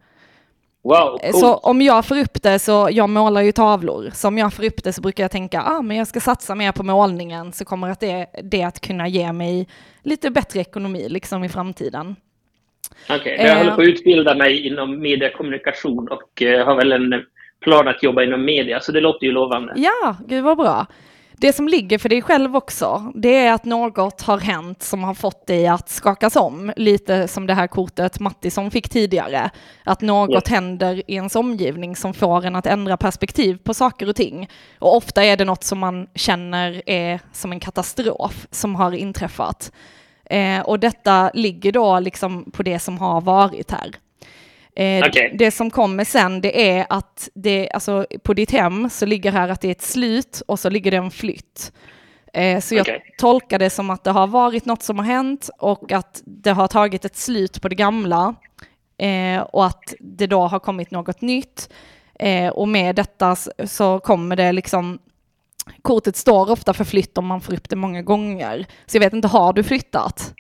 Wow, Eh. Så om jag får upp det så, jag målar ju tavlor, så om jag får upp det så brukar jag tänka, ah men jag ska satsa mer på målningen så kommer att det, det att kunna ge mig lite bättre ekonomi liksom i framtiden. Okej, jag Eh. håller på att utbilda mig inom mediekommunikation och eh, har väl en plan att jobba inom media, så det låter ju lovande. Ja, gud vad bra. Det som ligger för dig själv också, det är att något har hänt som har fått dig att skakas om, lite som det här kortet Mattisson fick tidigare. Att något Ja. händer i ens omgivning som får en att ändra perspektiv på saker och ting. Och ofta är det något som man känner är som en katastrof som har inträffat. Eh, och detta ligger då liksom på det som har varit här. Eh, Okej. Det som kommer sen det är att det, alltså på ditt hem så ligger här att det är ett slut och så ligger det en flytt. Eh, så jag tolkar det som att det har varit något som har hänt och att det har tagit ett slut på det gamla. eh, och att det då har kommit något nytt. Eh, och med detta så kommer det liksom Kortet står ofta för flytt om man får upp det många gånger. Så jag vet inte, har du flyttat?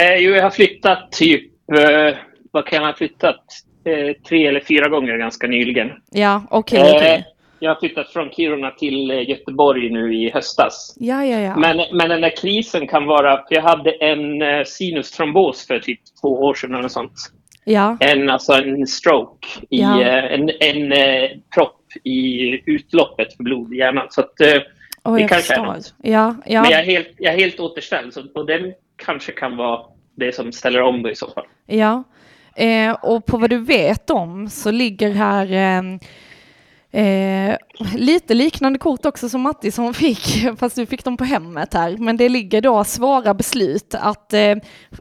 Eh, jo, jag har flyttat typ, eh, vad kan jag ha flyttat? Eh, tre eller fyra gånger ganska nyligen. Ja, okej, Eh, okej. Jag har flyttat från Kiruna till eh, Göteborg nu i höstas. Ja, ja, ja. Men, men den där krisen kan vara... För jag hade en eh, sinustrombos för typ två år sedan eller sånt. ja. En, alltså en stroke, i, Ja. eh, en, en eh, propp i utloppet för blod i hjärnan. Så att, eh, Oh, det jag kanske är förstår. något. Ja, ja. Men jag är helt, jag är helt återställd så, och den kanske kan vara det som ställer om det i så fall. Ja, eh, och på vad du vet om så ligger här eh, eh, lite liknande kort också som Mattisson fick, fast du fick dem på hemmet här. Men det ligger då svåra beslut att eh,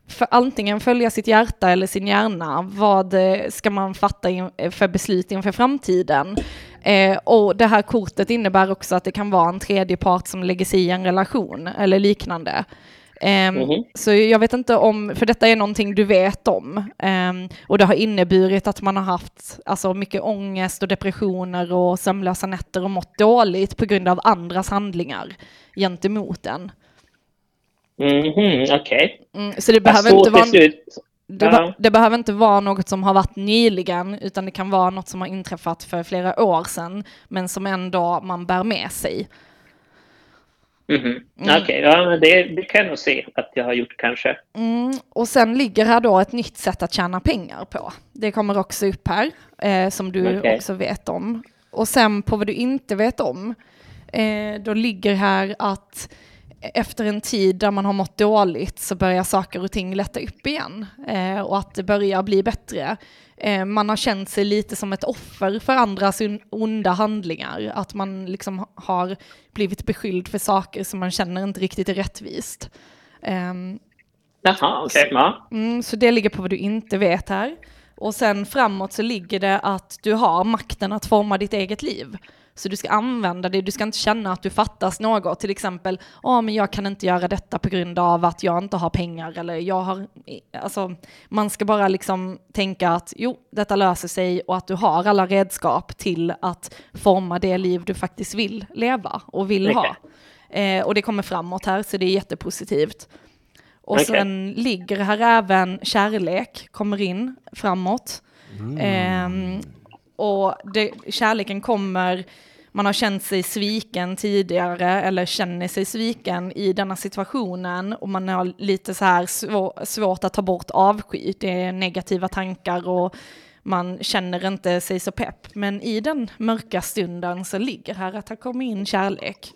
för antingen följa sitt hjärta eller sin hjärna. Vad eh, ska man fatta in, eh, för beslut inför framtiden? Eh, och det här kortet innebär också att det kan vara en tredje part som lägger sig i en relation eller liknande. Ehm, Mhm. Så jag vet inte om, för detta är någonting du vet om. Ehm, och det har inneburit att man har haft alltså, mycket ångest och depressioner och sömnlösa nätter och mått dåligt på grund av andras handlingar gentemot en. Mhm, Okej. Mm, så det behöver, Så inte vara, slut- det, be- det behöver inte vara något som har varit nyligen, utan det kan vara något som har inträffat för flera år sedan, men som ändå man bär med sig. Mhm. Mm. Okej, ja, men det, det kan jag nog se att jag har gjort kanske. Mm, och sen ligger här då ett nytt sätt att tjäna pengar på. Det kommer också upp här, eh, som du Okej. också vet om. Och sen på vad du inte vet om, eh, då ligger här att efter en tid där man har mått dåligt så börjar saker och ting lätta upp igen eh, och att det börjar bli bättre. Eh, man har känt sig lite som ett offer för andras onda handlingar, att man liksom har blivit beskylld för saker som man känner inte riktigt är rättvist. Ehm, Jaha, okej. ja. Mm, så det ligger på vad du inte vet här. Och sen framåt så ligger det att du har makten att forma ditt eget liv. Så du ska använda det, du ska inte känna att du fattas något. Till exempel, ja men jag kan inte göra detta på grund av att jag inte har pengar. Eller jag har, alltså, man ska bara liksom tänka att jo, detta löser sig och att du har alla redskap till att forma det liv du faktiskt vill leva och vill ha. Eh, och det kommer framåt här, så det är jättepositivt. Och Okej. sen ligger här även kärlek, kommer in framåt. Ehm, och det, kärleken kommer, man har känt sig sviken tidigare eller känner sig sviken i denna situationen och man har lite så här svår, svårt att ta bort avsky. Det är negativa tankar och man känner inte sig så pepp. Men i den mörka stunden så ligger här att det kommit in kärlek.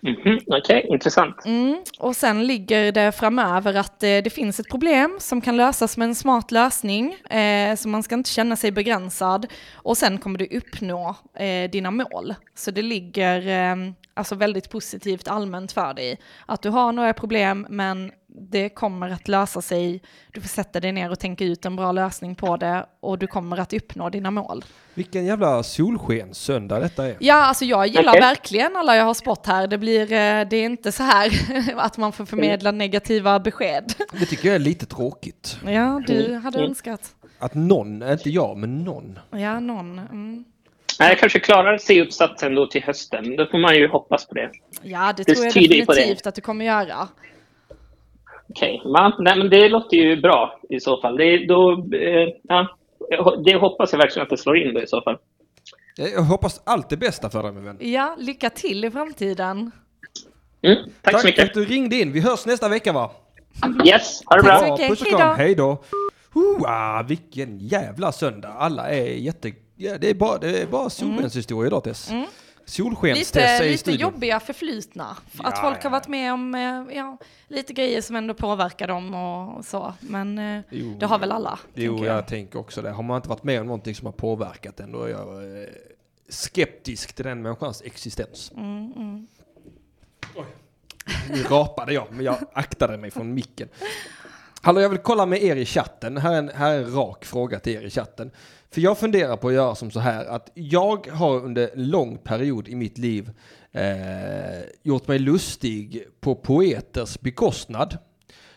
Mhm, Okej, intressant. Mm, och sen ligger det framöver att eh, det finns ett problem som kan lösas med en smart lösning, eh, så man ska inte känna sig begränsad. Och sen kommer du uppnå eh, dina mål. Så det ligger eh, alltså väldigt positivt allmänt för dig. Att du har några problem, men det kommer att lösa sig. Du får sätta dig ner och tänka ut en bra lösning på det och du kommer att uppnå dina mål. Vilken jävla solskenssöndag detta är. Ja, alltså jag gillar Okej. verkligen alla jag har spott här. Det, blir, eh, det är inte så här att man får förmedla negativa besked. Det tycker jag är lite tråkigt. Ja, du Mm. hade Mm. önskat. Att någon, inte jag, men någon. Ja, någon. Mm. Nej, Jag kanske klarar C-uppsatsen då till hösten. Då får man ju hoppas på det. Ja, det Det tror jag definitivt att du kommer göra. Okej, nej, men det låter ju bra i så fall. Det, då, eh, ja, det hoppas jag verkligen att det slår in då i så fall. Jag hoppas allt det bästa för dig min vän. Ja, lycka till i framtiden. Mm, tack, så för mycket. att du ringde in. Vi hörs nästa vecka va? Yes, ha det Tack bra. så mycket. puss och Hej kram. då. Hej då. Hoa, vilken jävla söndag. Alla är jätte... Ja, det är bara, det är bara solskenshistorier idag Tess. Mm. Solskenstess Lite, är i lite studion. jobbiga förflutna. Att Ja, folk ja, har varit med om eh, ja, lite grejer som ändå påverkar dem och så. Men eh, Jo, det har väl alla. Jo, tänker jag. jag. tänker också det. Har man inte varit med om någonting som har påverkat en, då är jag eh, skeptisk till den människans existens. Mm, mm. Nu rapade jag, men jag aktade mig från micken. Hallå, jag vill kolla med er i chatten. Här är en, här är en rak fråga till er i chatten. För jag funderar på att göra som så här att jag har under en lång period i mitt liv eh, gjort mig lustig på poeters bekostnad.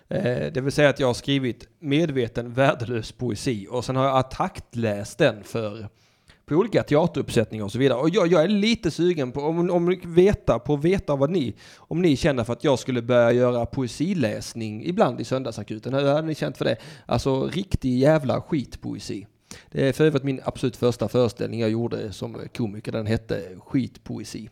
Eh, det vill säga att jag har skrivit medveten värdelös poesi och sen har jag attackläst den för på olika teateruppsättningar och så vidare. Och jag, jag är lite sugen på om, om veta, på att veta vad ni, om ni känner för att jag skulle börja göra poesiläsning ibland i söndagsakuten. Hur hade ni känt för det? Alltså riktig jävla skitpoesi. Det är för övrigt min absolut första föreställning jag gjorde som komiker. Den hette Skitpoesi.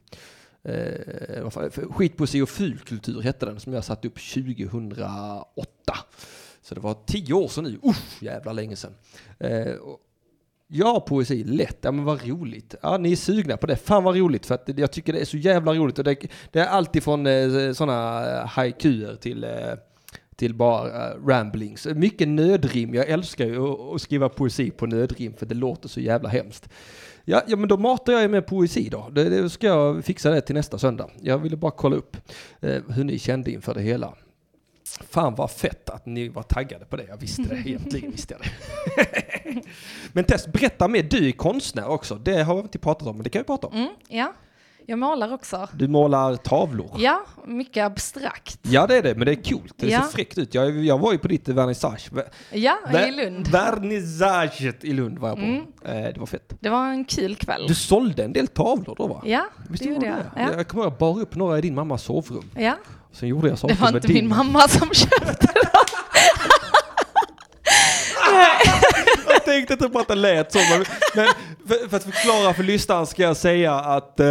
Eh, Skitpoesi och fulkultur hette den som jag satte upp 2008. Så det var tio år sedan nu. Usch, jävla länge sedan. Eh, Ja, poesi, lätt. Ja, men vad roligt. Ja, ni är sugna på det. Fan vad roligt, för att jag tycker det är så jävla roligt. Och det, det är alltid från eh, sådana haikuer till, eh, till bara ramblings. Mycket nödrim. Jag älskar ju att, att skriva poesi på nödrim, för det låter så jävla hemskt. Ja, ja men då matar jag er med poesi då. Det, det ska jag fixa det till nästa söndag. Jag ville bara kolla upp eh, hur ni kände inför det hela. Fan vad fett att ni var taggade på det. Jag visste det, egentligen visste jag det. men Tess, berätta mer. Du är konstnär också. Det har vi inte pratat om, men det kan vi prata om. Mm, ja, jag målar också. Du målar tavlor. Ja, mycket abstrakt. Ja det är det, men det är coolt. Det Ja. ser fräckt ut. Jag, jag var ju på ditt vernissage. Ver- Ja, ver- i Lund. Vernissaget i Lund var jag på. Mm. Eh, det var fett. Det var en kul kväll. Du sålde en del tavlor då va? Ja, Visst det gjorde jag. det? Ja. Jag kommer ihåg, jag bar upp några i din mammas sovrum. Ja, Sen gjorde jag saker det var med inte din. min mamma som köpte dem. Jag tänkte på att det lät så, men, för, för att förklara för lyssnaren ska jag säga att, eh,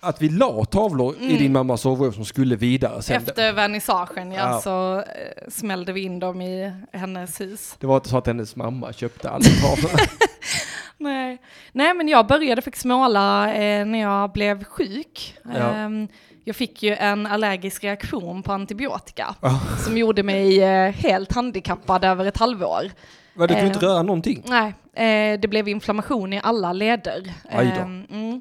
att vi la tavlor i din mammas sovrum som skulle vidare sen. Mm. Efter vernissagen, ja, Ja. så eh, smällde vi in dem i hennes hus. Det var inte så att hennes mamma köpte alla tavlorna. Nej. Nej, men jag började faktiskt måla eh, när jag blev sjuk. Ja. Ehm, jag fick ju en allergisk reaktion på antibiotika Ja. som gjorde mig eh, helt handikappad över ett halvår. Men du kunde Eh. inte röra någonting. Nej, eh, det blev inflammation i alla leder. Aj då. Ehm, mm.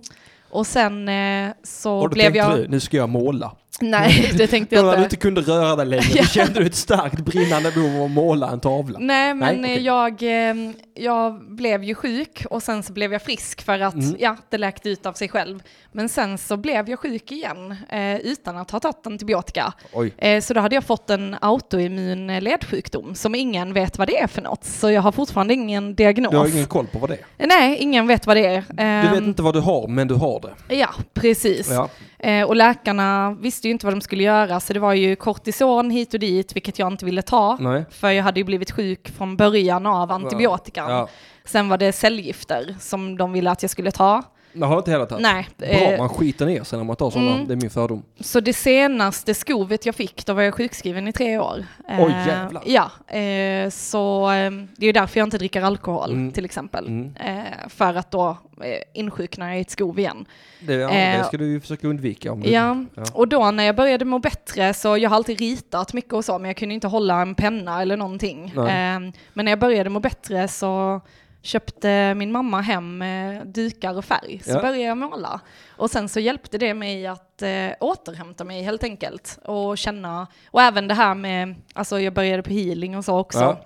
Och sen eh, så Och då blev jag... du, nu ska jag måla. Nej, det tänkte jag när du inte. inte kunde röra dig längre, då kände du ett starkt brinnande behov av att måla en tavla. Nej, men Nej, eh, okej. jag, eh, jag blev ju sjuk och sen så blev jag frisk för att Mm. ja, det läkte ut av sig själv. Men sen så blev jag sjuk igen eh, utan att ha tagit antibiotika. Oj. Eh, så då hade jag fått en autoimmun eh, ledsjukdom som ingen vet vad det är för något. Så jag har fortfarande ingen diagnos. Du har ingen koll på vad det är. Nej, ingen vet vad det är. Du Ehm, vet inte vad du har, men du har det. Ja, precis. Ja. Eh, och läkarna visste ju inte vad de skulle göra, så det var ju kortison hit och dit, vilket jag inte ville ta. Nej. För jag hade ju blivit sjuk från början av antibiotikan. Ja. Sen var det cellgifter som de ville att jag skulle ta. Det har inte tagit. Nej. Bra, eh, man skiter ner sig när man tar sådana. Mm. Det är min fördom. Så det senaste skovet jag fick, då var jag sjukskriven i tre år. Oj, Eh, jävlar. Ja, eh, så eh, det är därför jag inte dricker alkohol Mm. till exempel. Mm. Eh, för att då insjuknar jag i ett skov igen. Det, ja, det ska du ju försöka undvika. Om du, Ja, Ja. och då när jag började må bättre så jag har alltid ritat mycket och så, men jag kunde inte hålla en penna eller någonting. Nej. Ehm, men när jag började må bättre så köpte min mamma hem eh, dukar och färg, så Ja. började jag måla. Och sen så hjälpte det mig att eh, återhämta mig helt enkelt och känna, och även det här med, alltså jag började på healing och så också. Ja.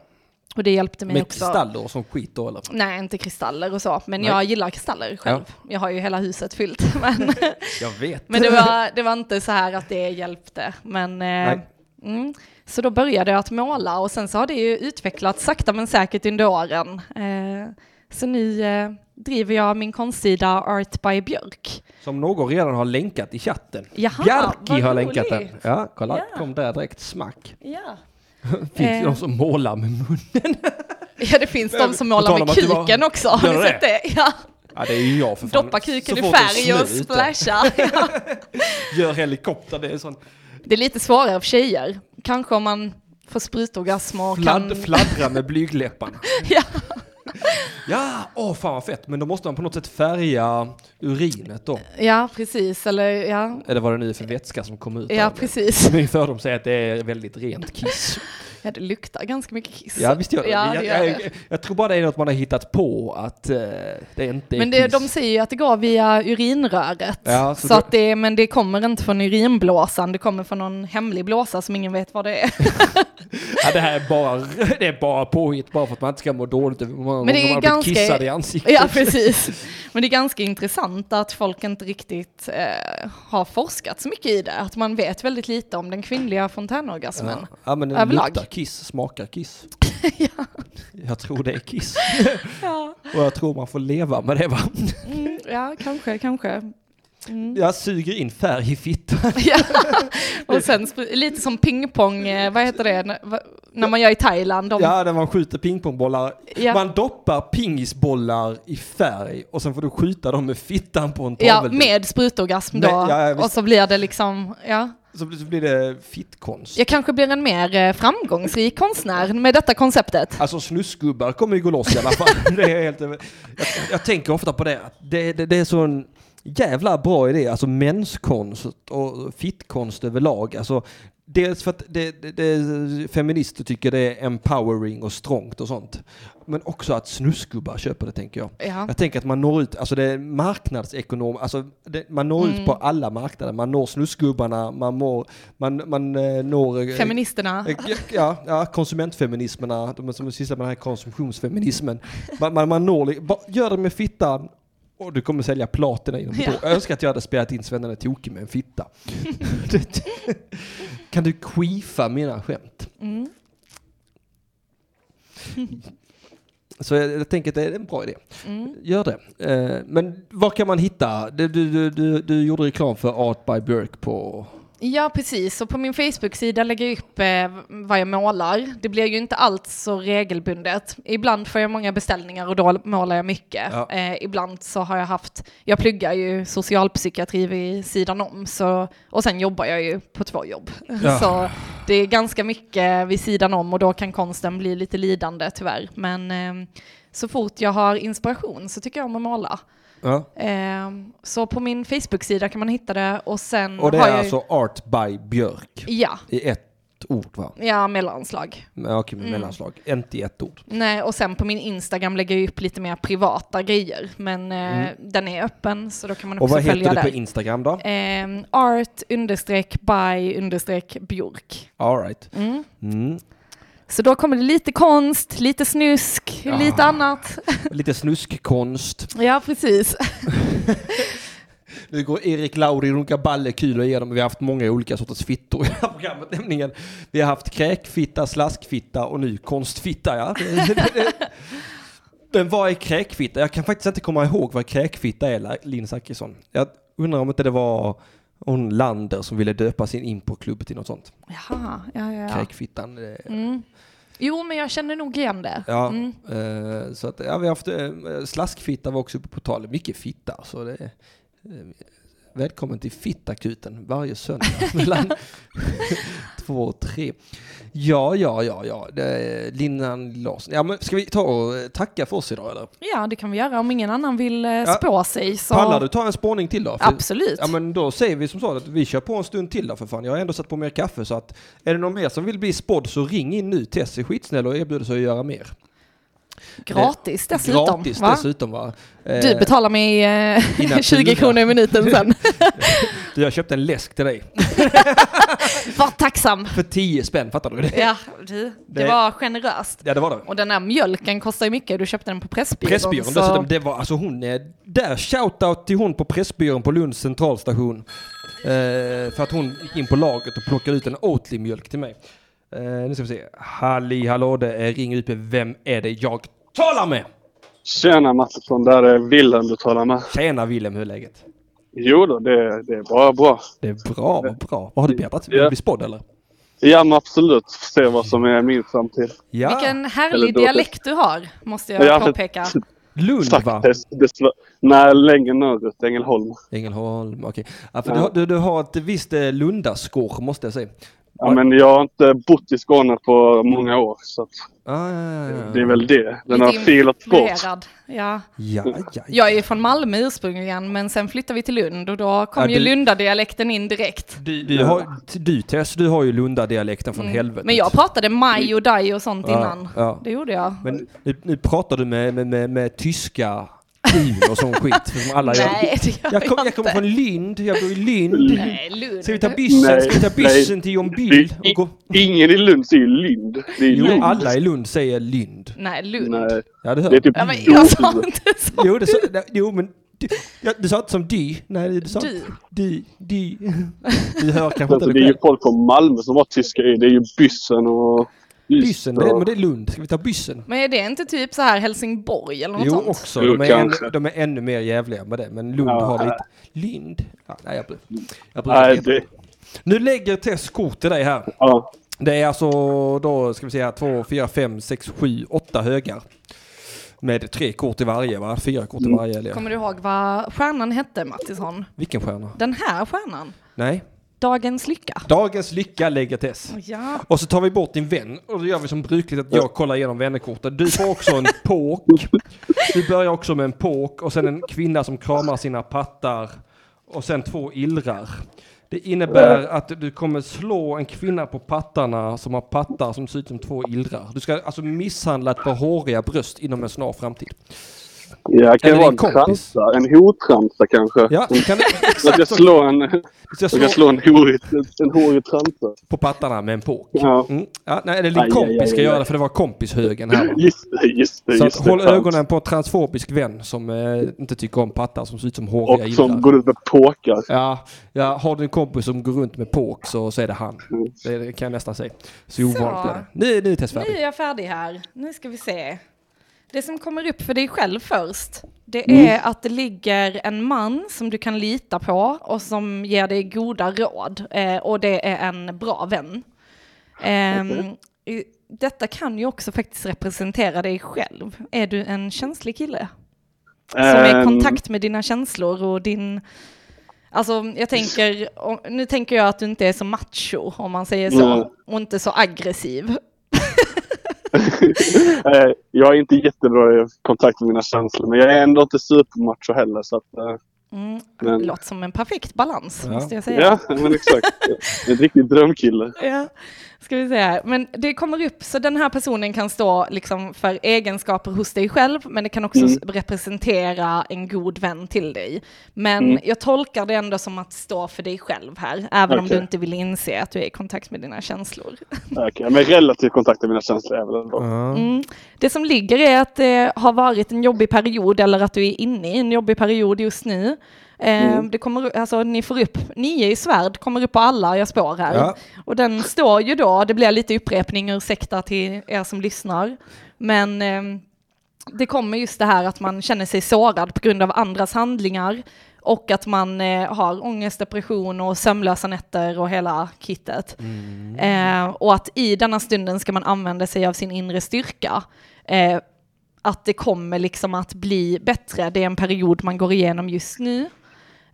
Och det hjälpte mig Med också. kristaller och sån skit då eller? Nej, inte kristaller och så, men Nej. jag gillar kristaller själv. Jag har ju hela huset fyllt. Men Jag vet. men det var, det var inte så här att det hjälpte. Men, eh, mm, så då började jag att måla och sen så har det ju utvecklats sakta men säkert under åren. Eh, så nu eh, driver jag min konstsida Art by Björk. Som någon redan har länkat i chatten. Jaha, Bjarki har länkat den. Ja, kolla. Ja. Kom där direkt. Smack. Ja. Finns Eh. någon som målar med munnen? ja, det finns de som målar med det var- kuken också. Har ni sett det? Ja. Ja, det är ju jag för fan. Doppa kuken i färg och splasha. Ja. Gör helikopter, det är sån Det är lite svårare för tjejer. Kanske om man får sprutorgasm och fladd, kan... fladdra med blygläpparna. Ja. Ja, åh fan vad fett. Men då måste man på något sätt färga urinet då. ja, precis. Eller ja, Eller vad det nu är för vätska som kommer ut ja precis. Min fördom säger att det är väldigt rent kiss. Ja, det luktar ganska mycket kiss. Ja visst gör det. Ja, jag, det gör jag, det. jag, tror bara det är något man har hittat på att eh, det inte är Men det, de säger ju att det går via urinröret. Ja, så så att det, men det kommer inte från urinblåsan, det kommer från någon hemlig blåsa som ingen vet vad det är. ja, det här är bara, det är bara påhitt bara för att man inte ska må dåligt över många Men det är man har blivit kissad i ansiktet. Ja, precis. Men det är ganska intressant att folk inte riktigt eh, har forskat så mycket i det. Att man vet väldigt lite om den kvinnliga fontänorgasmen. Ja, ja men Överlag. luktar kiss, smakar kiss. Ja. Jag tror det är kiss. Ja, Och jag tror man får leva med det va. mm, ja kanske, kanske. Mm. Jag suger in färg i fittan. Ja. Och sen lite som pingpong, eh, vad heter det, N- när man gör i Thailand. De, Ja, när man skjuter pingpongbollar. Ja. Man doppar pingisbollar i färg och sen får du skjuta dem med fittan på en ja, tavel. med sprutorgasm då. Men- ja, ja, och så blir det liksom, ja. Så blir- det fittkonst. Jag kanske blir en mer eh, framgångsrik konstnär med detta konceptet. Alltså snusgubbar kommer ju gå loss i alla fall. det är helt, jag, jag tänker ofta på det. Det, det, det är så en jävla bra idé. Alltså menskonst och fittkonst överlag. Alltså, dels för att det, det, det, feminister tycker det är empowering och strongt och sånt. Men också att snusgubbar köper det tänker jag. Ja. Jag tänker att man når ut, alltså det är marknadsekonom, alltså det, man når Mm. ut på alla marknader. Man når snusgubbarna, man, når, man, man eh, når... eh, Feministerna. Eh, Ja, ja, konsumentfeminismerna, de som sysslar med den här konsumtionsfeminismen. Man, man, man når, gör det med fittan och du kommer sälja platina inom Ja. Jag önskar att jag hade spelat in Svennen är tokig med en fitta. Kan du queefa mina skämt? Mm. Så jag, jag tänker att det är en bra idé. Mm. Gör det. Eh, men var kan man hitta? Du, du, du, du, du gjorde reklam för Art by Björk på... Ja, precis. Och på min Facebook-sida lägger jag upp eh, vad jag målar. Det blir ju inte allt så regelbundet. Ibland får jag många beställningar och då målar jag mycket. Ja. Eh, ibland så har jag haft, jag pluggar ju socialpsykiatri vid sidan om, så, och sen jobbar jag ju på två jobb. Ja. Så det är ganska mycket vid sidan om och då kan konsten bli lite lidande tyvärr. Men eh, så fort jag har inspiration så tycker jag om att måla. Ja. Eh, så på min Facebook-sida kan man hitta det och sen Och det har är jag alltså Art by Björk Ja, i ett ord va? ja, mellanslag. Men, Okej, med Mm. mellanslag. Inte i ett ord. Nej, och sen på min Instagram lägger jag upp lite mer privata grejer, men eh, den är öppen så då kan man Mm. Och också vad följa heter du där. på Instagram då? Eh, art understreck by understreck björk. All right. Mm. Så då kommer det lite konst, lite snusk, Ja. lite annat. Lite snuskkonst. Ja, precis. Nu går Erik Lauri runka ballekulor igenom. Vi har haft många olika sorters fittor i det här programmet. Nämligen, vi har haft kräkfitta, slaskfitta och nu konstfitta. Ja. Men vad är kräkfitta? Jag kan faktiskt inte komma ihåg vad kräkfitta är, Linn Zachrisson. Jag undrar om inte det var hon Lander som ville döpa sin impoklubb till något sånt. Jaha, ja, ja, ja. Kräkfittan. eh, Mm. Jo, men jag känner nog igen det. Ja, Mm. eh, så att, ja, vi har haft eh, slaskfitta var också uppe på tal. Mycket fitta, så det eh, välkommen till fittakuten varje söndag mellan två och tre. Ja, ja, ja, ja, Linnan Larsson. Ja, men ska vi ta och eh, tacka för oss idag eller? Ja, det kan vi göra om ingen annan vill eh, Ja. spå sig. Så... Pallar du ta en spårning till då? För- Absolut. Ja men då säger vi som så att vi kör på en stund till då för fan. Jag har ändå satt på mer kaffe så att är det någon mer som vill bli spådd så ring in nu. Tess är skitsnäll och erbjuder sig att göra mer. Gratis dessutom. Gratis va? dessutom va? Eh, Du betalar mig eh, Innan 20 turen. kronor i minuten sen. Du, jag köpte en läsk till dig. Var tacksam. För 10 spänn, fattar du det? Ja, du, det Det- var generöst. Ja, det var det. Och den där mjölken kostar ju mycket. Du köpte den på Pressbyrån. Pressbyrån så- dessutom, det var alltså hon är där, shoutout till hon på Pressbyrån på Lunds centralstation. Eh, för att hon gick in på lagret och plockade ut en Oatly-mjölk till mig. Eh, nu ska vi se. Halli hallå, det är Ring UP. Vem är det jag talar med? Tjena Mattisson, där är Wilhelm du talar med. Tjena Willem, hur är läget? Jo då, det, det är bara bra. Det är bra, vad bra. Vad har du bjäddat? Vill Ja. du bli spådd eller? Ja men absolut, se vad som är min framtid. Ja, Vilken härlig dialekt du har, måste Ja, jag för- påpeka. Lund va? Faktiskt. Nej, längre norrut, Ängelholm. Ängelholm, okej. Ja, för Ja. du, har- du, du har ett visst eh, lundascore måste jag säga. Ja, men jag har inte bott i Skåne på många år. Så att Ah, ja, ja, ja. det är väl det. Den har filat bort. Ja. Ja, ja, ja. Jag är från Malmö ursprungligen, men sen flyttade vi till Lund och då kom Ja, ju du- Lundadialekten in direkt. Du, du, har, du Tess, du har ju Lundadialekten från Mm. helvetet. Men jag pratade maj och daj och sånt Ja, innan. ja. Det gjorde jag. Men nu, nu pratar du med, med, med, med tyska un och sån skit. Som alla gör. Nej, det gör Jag, kom, jag kommer inte. från Lind, jag bor i Lind. Nej, Lund. Ska vi ta bussen? Nej, Ska vi ta nej. bussen till John Bill? Och gå? Ingen i Lund säger Lind. Det är Jo, Lund. alla i Lund säger Lind. Nej, Lund. Nej, Ja, det hör det är typ Ja, men jag sa inte så. Jo, det sa, jo men du, ja, du sa inte som di. Nej, du sa Du. di. di. Du hör kanske inte Alltså, det det är ju folk från Malmö som har tyska i. Det är ju Byssen och Byssen, det, men det är Lund. Ska vi ta byssen? Men är det inte typ så här Helsingborg eller något Jo, sånt? också. Jo, De är, ännu, kanske. de är ännu mer jävliga med det. Men Lund Ja, har lite... Lind? Ja, nej, jag, jag Nej, inte. det... Nu lägger Tess kort till dig här. Ja. Det är alltså då, ska vi säga, två, fyra, fem, sex, sju, åtta högar. Med tre kort i varje va? Fyra kort i Mm. varje. Eller? Kommer du ihåg vad stjärnan hette, Mattisson? Vilken stjärna? Den här stjärnan? Nej. Dagens lycka. Dagens lycka lägger Tess. Ja. Och så tar vi bort din vän och då gör vi som brukligt att jag kollar igenom vännerkorten. Du får också en påk. Du börjar också med en påk och sen en kvinna som kramar sina pattar och sen två illrar. Det innebär att du kommer slå en kvinna på pattarna som har pattar som ser ut som två illrar. Du ska alltså misshandla ett par håriga bröst inom en snar framtid. Ja, kan Eller det vara en kompis. transa? En hortransa kanske? Ja, kan, Så att jag exakt så. slår en, Du ska jag slå kan en hårig, en hårig transa. på pattarna med en påk. Ja. Mm. Ja, nej, eller din Aj, aj, kompis aj, ska aj, göra aj. det för det var kompishögen här va? Just det, just det. Så just det, håll sant. ögonen på en transfobisk vän som eh, inte tycker om pattar som ser ut som håriga Och som går ut med påkar. Ja, ja, har du en kompis som går runt med påk så, så är det han. Mm. Det, det kan jag nästan säga. Så ovanligt är det. Nu, nu är Tess Nu färdig. är jag färdig här. Nu ska vi se. Det som kommer upp för dig själv först, det Mm. är att det ligger en man som du kan lita på och som ger dig goda råd. Eh, och det är en bra vän. Ehm, i- Detta kan ju också faktiskt representera dig själv. Är du en känslig kille? Som är i Ehm, kontakt med dina känslor och din... Alltså jag tänker, nu tänker jag att du inte är så macho om man säger så. Mm. Och inte så aggressiv. eh, jag är inte jättebra i kontakt med mina känslor, men jag är ändå inte supermacho heller. Så att, eh, Mm. Men- Låter som en perfekt balans, Ja. måste jag säga. ja, men exakt. En riktig drömkille. Ja. Ska vi här. Men det kommer upp, så den här personen kan stå liksom för egenskaper hos dig själv, men det kan också Mm. representera en god vän till dig. Men Mm. jag tolkar det ändå som att stå för dig själv här, även om Okej. du inte vill inse att du är i kontakt med dina känslor. Okej, men relativt kontakt med mina känslor är väl ändå. Mm. Det som ligger är att det har varit en jobbig period eller att du är inne i en jobbig period just nu. Eh, Mm. det kommer, alltså, ni får upp, nio i svärd kommer upp på alla jag spår här. Ja. Och den står ju då, det blir lite upprepning, ursäkta till er som lyssnar. Men eh, det kommer just det här att man känner sig sårad på grund av andras handlingar och att man eh, har ångest, depression och sömnlösa nätter och hela kittet. Eh, och att i denna stunden ska man använda sig av sin inre styrka. Eh, att det kommer liksom att bli bättre. Det är en period man går igenom just nu.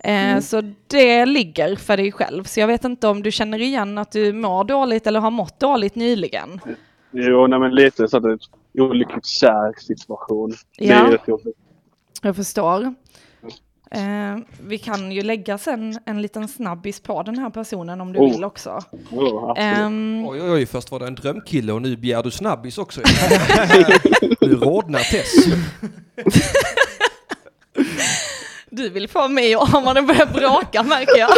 Eh, Så det ligger för dig själv. Så jag vet inte om du känner igen att du mår dåligt eller har mått dåligt nyligen. Jo, nej, men lite så att det är en olyckligt kär situation. Det Ja. Jag förstår. Eh, vi kan ju lägga sen en liten snabbis på den här personen om du Oh. vill också. Absolut. Ehm, Oj, oj, oj, först var det en drömkille och nu begär du snabbis också. nu rodnar Tess. du vill få mig att om man börjar bråka märker jag.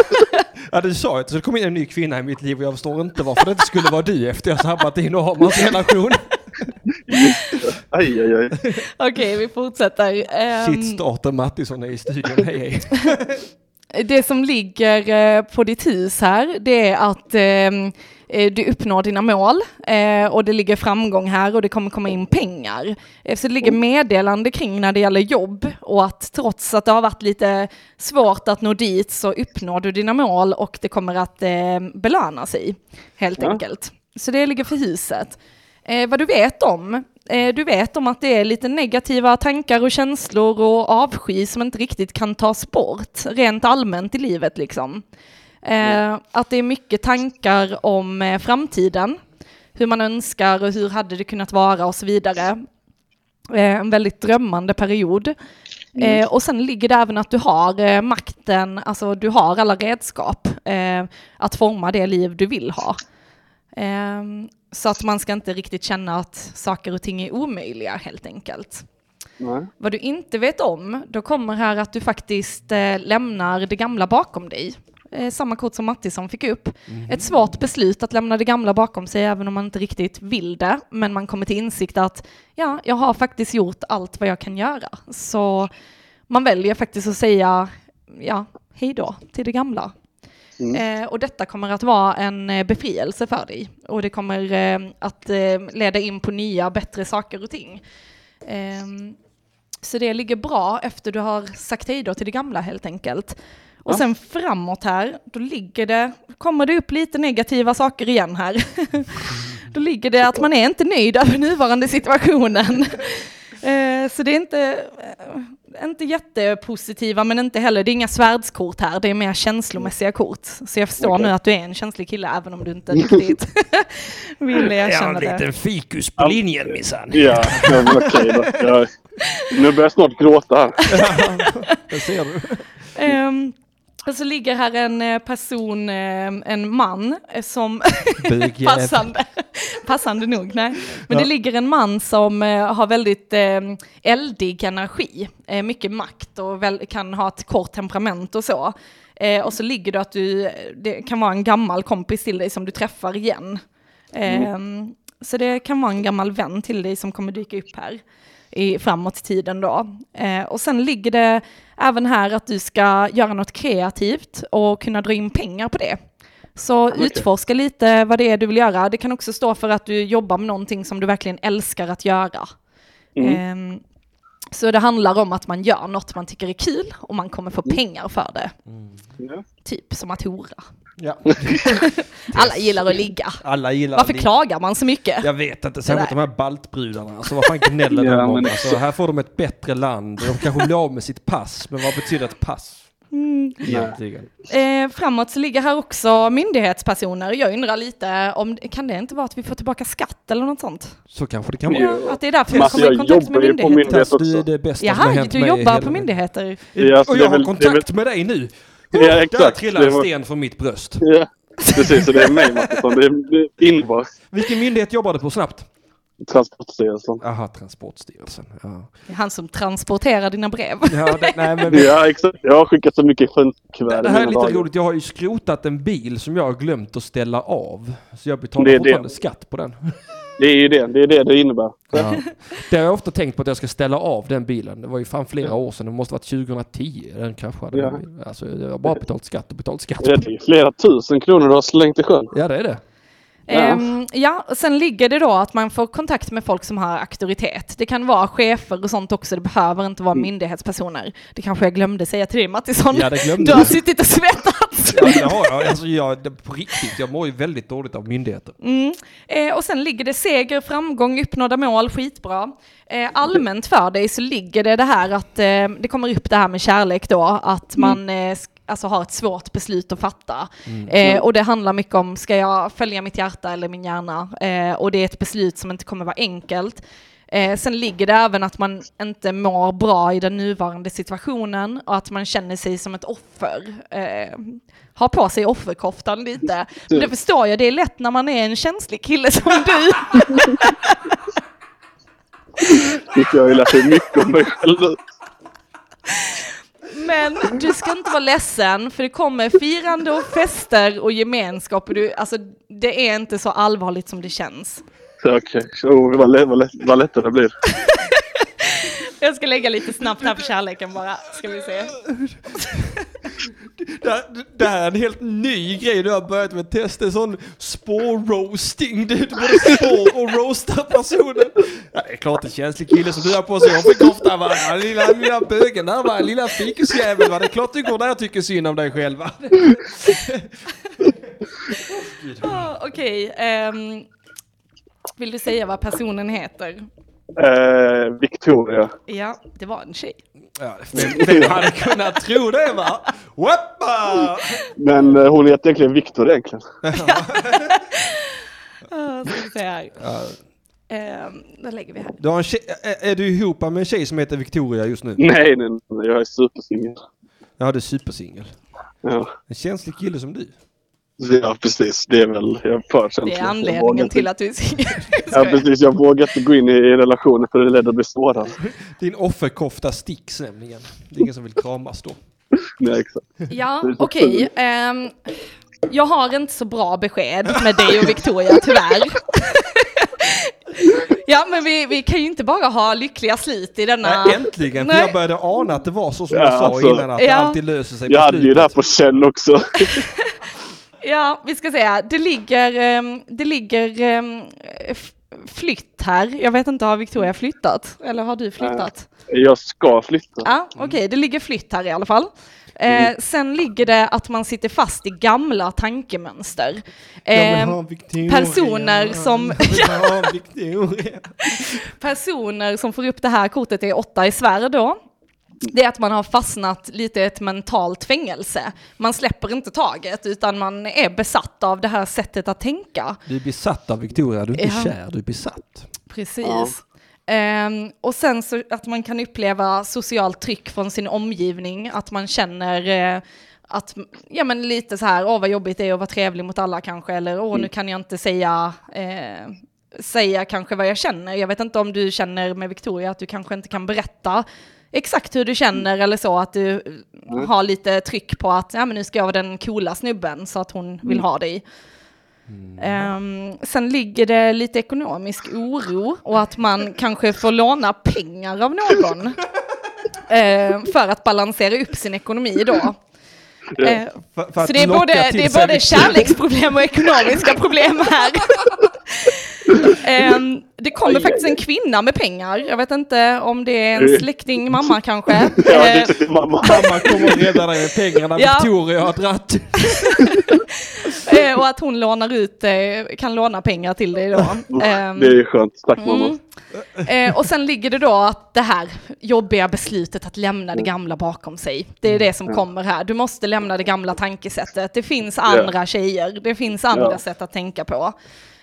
Ja, du sa ju att det komma in en ny kvinna i mitt liv och jag förstår inte varför det inte skulle vara du efter jag sabbat din och Armans relation. Aj, aj, aj. Okej, vi fortsätter. Ehm, Shitstarter Mattisson är i studion, hej hej. det som ligger eh, på ditt hus här, det är att ehm, eh, du uppnår dina mål eh, och det ligger framgång här och det kommer komma in pengar. Eh, Så det ligger meddelande kring när det gäller jobb och att trots att det har varit lite svårt att nå dit så uppnår du dina mål och det kommer att eh, belöna sig helt Ja. enkelt. Så det ligger för huset. Eh, vad du vet om? Eh, du vet om att det är lite negativa tankar och känslor och avsky som inte riktigt kan tas bort rent allmänt i livet liksom. Eh, att det är mycket tankar om eh, framtiden, hur man önskar och hur hade det kunnat vara och så vidare. Eh, en väldigt drömmande period. Eh, och sen ligger det även att du har eh, makten, alltså du har alla redskap eh, att forma det liv du vill ha. Så att man ska inte riktigt känna att saker och ting är omöjliga helt enkelt. Nej. Vad du inte vet om, då kommer här att du faktiskt lämnar det gamla bakom dig. Eh, samma kort som Mattisson fick upp. Ett svårt beslut att lämna det gamla bakom sig, även om man inte riktigt vill det. Men man kommer till insikt att ja, jag har faktiskt gjort allt vad jag kan göra. Så man väljer faktiskt att säga ja, hej då till det gamla. Eh, och detta kommer att vara en eh, befrielse för dig. Och det kommer eh, att eh, leda in på nya, bättre saker och ting. Ehm, så det ligger bra efter du har sagt hej då till det gamla helt enkelt. Och sen framåt här, då ligger det, kommer det upp lite negativa saker igen här. då ligger det att man är inte nöjd över nuvarande situationen. Eh, så det är inte, eh, inte jättepositiva, men inte heller, det är inga svärdskort här, det är mer känslomässiga kort. Så jag förstår nu att du är en känslig kille, även om du inte riktigt vill erkänna det. fikus på linjen minsann. Ja, ja men okej då. Jag, nu börjar jag snart gråta här. Det ser du. Ehm, och så ligger här en eh, person, eh, en man, eh, som passande, passande nog, nej. Men det ligger en man som har väldigt eldig energi, mycket makt och kan ha ett kort temperament och så. Och så ligger det att du, det kan vara en gammal kompis till dig som du träffar igen. Ehm, Så det kan vara en gammal vän till dig som kommer dyka upp här i, framåt i tiden då. Eh, och sen ligger det även här att du ska göra något kreativt och kunna dra in pengar på det. Så utforska lite vad det är du vill göra. Det kan också stå för att du jobbar med någonting som du verkligen älskar att göra. Ehm, så det handlar om att man gör något man tycker är kul och man kommer få pengar för det. Ja. Typ som att hora. Ja. Alla gillar att ligga. Alla gillar Varför att klagar man så mycket? Jag vet inte, särskilt de här baltbrudarna. Alltså vad fan gnäller Ja, de om? Alltså, här får de ett bättre land. De kanske blir av med sitt pass. Men vad betyder ett pass? Egentligen. Eh, framåt så ligger här också myndighetspersoner. Jag undrar lite om, kan det inte vara att vi får tillbaka skatt eller något sånt? Så kanske det kan vara. Ja, att det är därför vi alltså, kommer i kontakt med jobbar ju på myndigheter. myndighet Tass, du är också. det bästa som har Jaha, hänt du jobbar på myndigheter. Ja, alltså, Och jag har väl- kontakt med dig nu. Ja, Där exakt. trillar Det en var- sten från mitt bröst. Ja, precis. Så det är mig Mattisson. Det är. Vilken myndighet jobbar du på snabbt? Transportstyrelsen. Aha, Transportstyrelsen. Ja, Det är han som transporterar dina brev. ja det, nej, men Ja, exakt. Jag har skickat så mycket skönkuvert det här är lite dagar. roligt. Jag har ju skrotat en bil som jag har glömt att ställa av. Så jag betalar Det är det. fortfarande skatt på den. Det är ju det. Det är det det innebär. Ja. Det har jag ofta tänkt på att jag ska ställa av den bilen. Det var ju fan flera år sedan. Det måste varit 2010 den kraschade. Ja. Alltså, jag har bara betalt skatt och betalt skatt. Det är flera tusen kronor du har slängt i sjön. Ja, det är det. Ja. Ehm, ja, och sen ligger det då att man får kontakt med folk som har auktoritet. Det kan vara chefer och sånt också, det behöver inte vara myndighetspersoner. Det kanske jag glömde säga till dig Mattisson. Ja, Du har suttit och svettats. Ja, det har jag. Alltså, jag på riktigt, jag mår ju väldigt dåligt av myndigheter. Mm. Eh, och sen ligger det seger, framgång, uppnådda mål, skitbra. Eh, allmänt för dig så ligger det det här att eh, det kommer upp det här med kärlek då, att man eh, sk- alltså har ett svårt beslut att fatta. Eh, och det handlar mycket om, ska jag följa mitt hjärta eller min hjärna? Eh, och det är ett beslut som inte kommer vara enkelt. Eh, sen ligger det även att man inte mår bra i den nuvarande situationen och att man känner sig som ett offer. Eh, har på sig offerkoftan lite. Men det förstår jag, det är lätt när man är en känslig kille som du. Jag har ju lärt mig mycket om mig själv nu. Men du ska inte vara ledsen, för det kommer firande och fester och gemenskap. Och du, alltså, det är inte så allvarligt som det känns. Så Okej, okay. vad, lätt, vad, lätt, vad lättare det blir. Jag ska lägga lite snabbt här på kärleken bara, ska vi se. Det det här är en helt ny grej du har börjat med test. En sån spår-roasting. Du, både spår och roastar personen. Ja, det är klart en känslig kille som du har på sig offerkofta va. Ja, lilla, lilla bögen där va. Lilla fikusjävel va. Det är klart du går där och tycker synd om dig själv va. Ah, Okej, ehm, vill du säga vad personen heter? Eh, Victoria. Ja, det var en tjej. Ja, vem, hade kunnat tro det va? Wappa! Men eh, hon heter egentligen Victor egentligen. Uh, ska vi se här. Ja, Eh, då lägger vi här. du har en tjej, är, är du ihop med en tjej som heter Victoria just nu? Nej, nej, nej, jag är supersingel. Ja, du är supersingel. Ja. En känslig kille som du. Ja, precis. Det är väl, jag är för känslig. Det är anledningen till att du är singel. Ja, precis. Jag vågar inte gå in i, i relationer för det är lätt att bli sårad. Din offerkofta sticks nämligen. Det är ingen som vill kramas då. Nej, exakt. Ja, okej. ehm, jag har inte så bra besked med dig och Victoria, tyvärr. ja, men vi, vi kan ju inte bara ha lyckliga slut i denna... Nej, äntligen! För Nej. jag började ana att det var så som Ja, jag sa alltså. innan, att det Ja. alltid löser sig på Jag hade ju det här på känn också. Ja, vi ska säga, det ligger, ehm, det ligger ehm, flytt här. Jag vet inte, har Victoria flyttat? Eller har du flyttat? Jag ska flytta. Ja, okej, det ligger flytt här i alla fall. Eh, sen ligger det att man sitter fast i gamla tankemönster. Eh, Victoria. personer som- personer som får upp det här kortet är åtta i svärd då. Det är att man har fastnat lite i ett mentalt fängelse. Man släpper inte taget utan man är besatt av det här sättet att tänka. Du är besatt av Victoria, du är inte Ja. kär, du är besatt. Precis. Ja. Ehm, och sen så att man kan uppleva socialt tryck från sin omgivning, att man känner eh, att, ja men lite så här, åh vad jobbigt det är att vara trevlig mot alla kanske, eller åh nu kan jag inte säga, eh, säga kanske vad jag känner. Jag vet inte om du känner med Victoria att du kanske inte kan berätta exakt hur du känner eller så, att du har lite tryck på att, ja men nu ska jag vara den coola snubben så att hon vill ha dig. Ehm, sen ligger det lite ekonomisk oro och att man kanske får låna pengar av någon. Eh, för att balansera upp sin ekonomi då. Eh, För, för att så det är, både, det är både kärleksproblem och ekonomiska problem här. Ehm, det kommer faktiskt en kvinna med pengar. Jag vet inte om det är en släkting, mamma kanske. Ja, det Eh, är till mamma. Mamma kommer och räddar dig med pengarna Ja. Victoria har dratt. eh, och att hon lånar ut, eh, kan låna pengar till dig då. Ehm, Det är skönt. Tack mamma. Mm. Eh, och sen ligger det då att det här jobbiga beslutet att lämna det gamla bakom sig. Det är det som kommer här. Du måste lämna det gamla tankesättet. Det finns andra tjejer, det finns andra sätt att tänka på.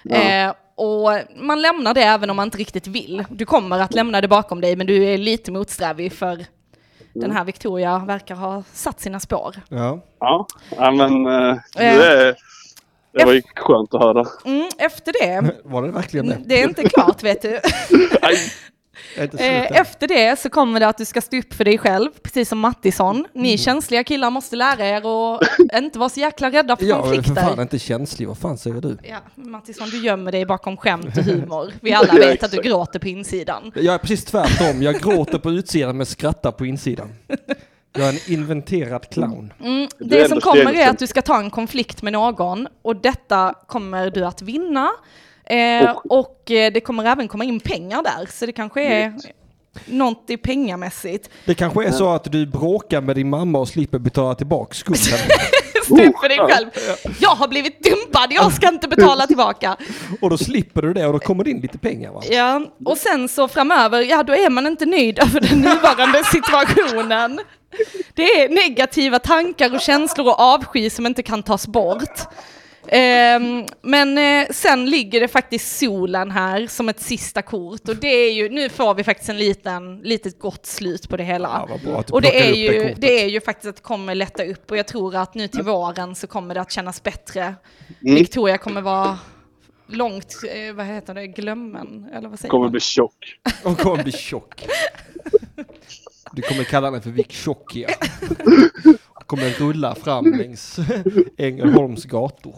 Eh, och man lämnar det även om man inte riktigt vill. Du kommer att lämna det bakom dig, men du är lite motsträvig för den här Victoria verkar ha satt sina spår. Ja. Ja, men eh, det, det var ju skönt att höra. Mm, efter det, Var det verkligen det? det är inte klart vet du. Eh, efter det så kommer det att du ska stå upp för dig själv, precis som Mattisson. Ni Mm. känsliga killar måste lära er och inte vara så jäkla rädda för Jag är för konflikter. fan inte känslig, vad fan säger du? Ja, Mattisson, du gömmer dig bakom skämt och humor. Vi alla vet att du gråter på insidan. Jag är precis tvärtom, jag gråter på utsidan men skrattar på insidan. Jag är en inventerad clown. Mm, Det är det som kommer är att du ska ta en konflikt med någon och detta kommer du att vinna. Eh, och eh, det kommer även komma in pengar där, så det kanske är något i pengamässigt. Det kanske är så att du bråkar med din mamma och slipper betala tillbaka skulden. Upp för dig själv. Jag har blivit dumpad, jag ska inte betala tillbaka. Och då slipper du det och då kommer det in lite pengar va? Ja, och sen så framöver, ja då är man inte nöjd över den nuvarande situationen. Det är negativa tankar och känslor och avsky som inte kan tas bort. Ehm, men eh, sen ligger det faktiskt solen här som ett sista kort och det är ju, nu får vi faktiskt en liten, litet gott slut på det hela. Ja, vad bra att du och det är, det ju, kortet. det är ju faktiskt att det kommer lätta upp och jag tror att nu till våren så kommer det att kännas bättre. Mm. Victoria kommer vara långt, eh, vad heter det, glömmen? Eller vad säger kommer man? bli tjock. Hon kommer bli tjock. Du kommer kalla henne för Vic Tjockia. Hon kommer rulla fram längs Ängelholms gator.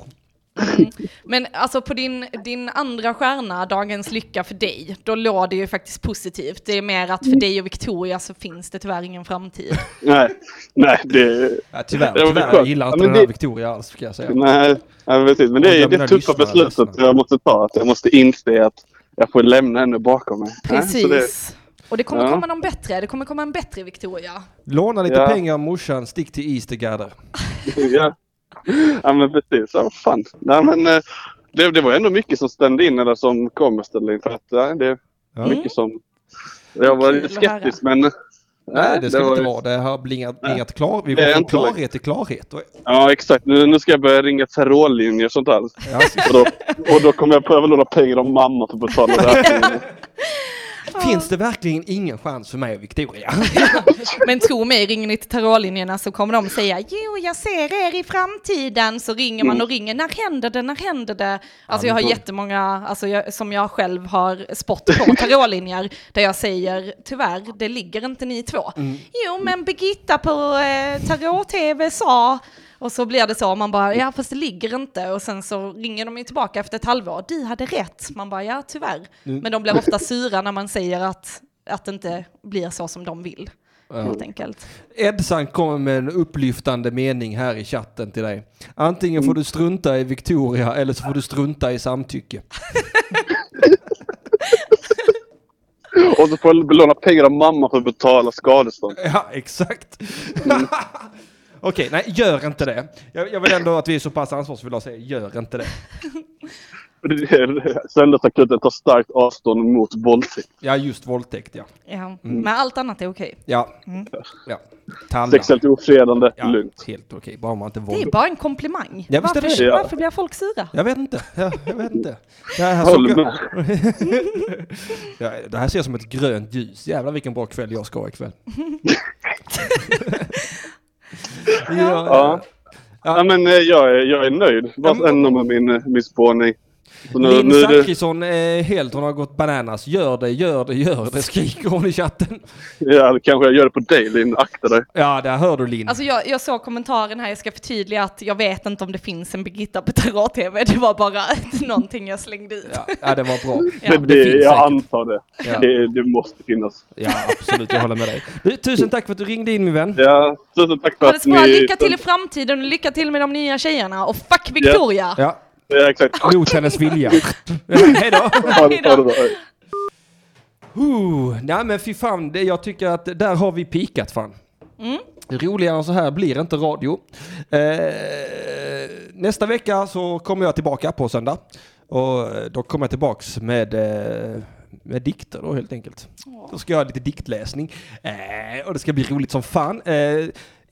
Men alltså på din, din andra stjärna, Dagens Lycka för dig, då låg det ju faktiskt positivt. Det är mer att för dig och Victoria så finns det tyvärr ingen framtid. Nej, nej det... Ja, tyvärr, tyvärr. Jag gillar Ja, inte men den här det- Victoria alls, ska jag säga. Nej, nej precis. Men det är det tuffa beslutet jag måste ta. Att jag måste inse att jag får lämna henne bakom mig. Precis. Det- Och det kommer Ja. komma någon bättre, det kommer komma en bättre Victoria. Låna lite Ja. pengar av morsan, stick till Eastergather. ja. ja, men precis. Ja, fan. Nej, men, eh, det, det var ändå mycket som stämde in eller som kom att ställa in. För att, ja, det, Ja. Mycket som... Jag var lite skeptisk men... Nej, det ska var- inte vara. Det har blingat, blingat klar. Vi Det går från klarhet till klarhet. Och- Ja exakt. Nu, nu ska jag börja ringa tarotlinjer och sånt där. Ja, Och då, och då kommer jag behöva låna pengar av mamma för att betala räkningen. Finns det verkligen ingen chans för mig och Victoria? Men tro mig, ringer ni till tarotlinjerna så kommer de säga jo, jag ser er i framtiden. Så ringer man och ringer, när händer det, när händer det? Alltså jag har jättemånga, alltså jag, som jag själv har spott på tarotlinjer, där jag säger tyvärr, det ligger inte ni två. Jo, men Birgitta på eh, tarot-tv sa, och så blir det så, man bara, ja fast det ligger inte. Och sen så ringer de ju tillbaka efter ett halvår, du hade rätt. Man bara, ja tyvärr. Men de blir ofta sura när man säger att, att det inte blir så som de vill. Helt enkelt. Edsan kommer med en upplyftande mening här i chatten till dig. Antingen får du strunta i Victoria eller så får du strunta i samtycke. Och så får jag låna pengar av mamma för att betala skadestånd. Ja, exakt. Okej, nej, gör inte det. Jag, jag vill ändå att vi är så pass ansvarsfulla och säger gör inte det. Söndagsakuten tar starkt avstånd mot våldtäkt. Ja, just våldtäkt, ja. Ja. Men allt annat är okej. Ja. ja. Talla. Sexuellt ofredande, Ja, lugnt. helt okej. Bara man inte Det är våld. bara en komplimang. Ja, varför, det. Ja. varför blir folk sura? Jag vet inte. Jag, jag vet inte. Det här, jag, med. ja, det här ser jag som ett grönt ljus. Jävlar vilken bra kväll jag ska ha ikväll. ja. Ja. Ja, men eh, jag är, jag är nöjd. Men- ändå med min, eh, min spåning. Nu, Linn det, Zachrisson är helt, hon har gått bananas. Gör det, gör det, gör det, skriker hon i chatten. ja, kanske jag gör det på dig Linn. Akta dig. Ja, där hör du Linn. Alltså jag, jag såg kommentaren här, jag ska förtydliga att jag vet inte om det finns en Birgitta på Tarot-TV, det var bara någonting jag slängde ut. Ja, ja, det var bra. Ja. det, det finns jag säkert. antar det. Ja. det. Det måste finnas. Ja, absolut, jag håller med dig. Du, tusen tack för att du ringde in min vän. Ja, tusen tack för det att ni... lycka till i framtiden och lycka till med de nya tjejerna och fuck Victoria! Ja, Ja, exakt. mot hennes vilja. Ja, hej då. Uh, nej men fy fan, det, jag tycker att där har vi pikat fan. Mm. Roligare än så här blir inte radio. Eh, nästa vecka så kommer jag tillbaka på söndag. Och då kommer jag tillbaks med, eh, med dikter då helt enkelt. Då ska jag ha lite diktläsning. Eh, och det ska bli roligt som fan.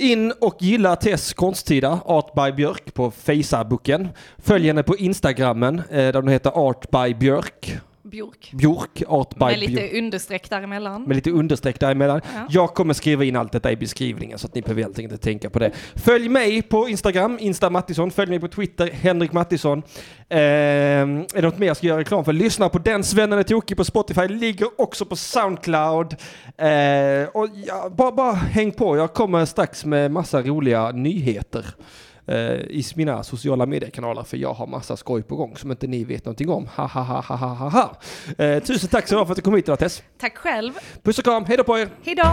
In och gilla Tess konsttida, Art by Björk på Facebooken. Följ henne på Instagrammen eh, där hon heter Art by Björk. Björk. Björk, Art by Med Björk. lite understreck däremellan. Med lite understreck däremellan. Ja. Jag kommer skriva in allt detta i beskrivningen så att ni behöver helt enkelt inte tänka på det. Följ mig på Instagram, Insta Mattisson. Följ mig på Twitter, Henrik Mattisson. Eh, är det något mer jag ska göra reklam för? Lyssna på Den Svennen är tokig på Spotify. Ligger också på Soundcloud. Eh, och ja, bara, bara häng på. Jag kommer strax med massa roliga nyheter eh, i mina sociala mediekanaler för jag har massa skoj på gång som inte ni vet någonting om. Ha, ha, ha, ha, ha, ha. Eh, tusen tack så mycket för att du kom hit idag Tess. Tack själv. Puss och kram, hej då på er! Hejdå!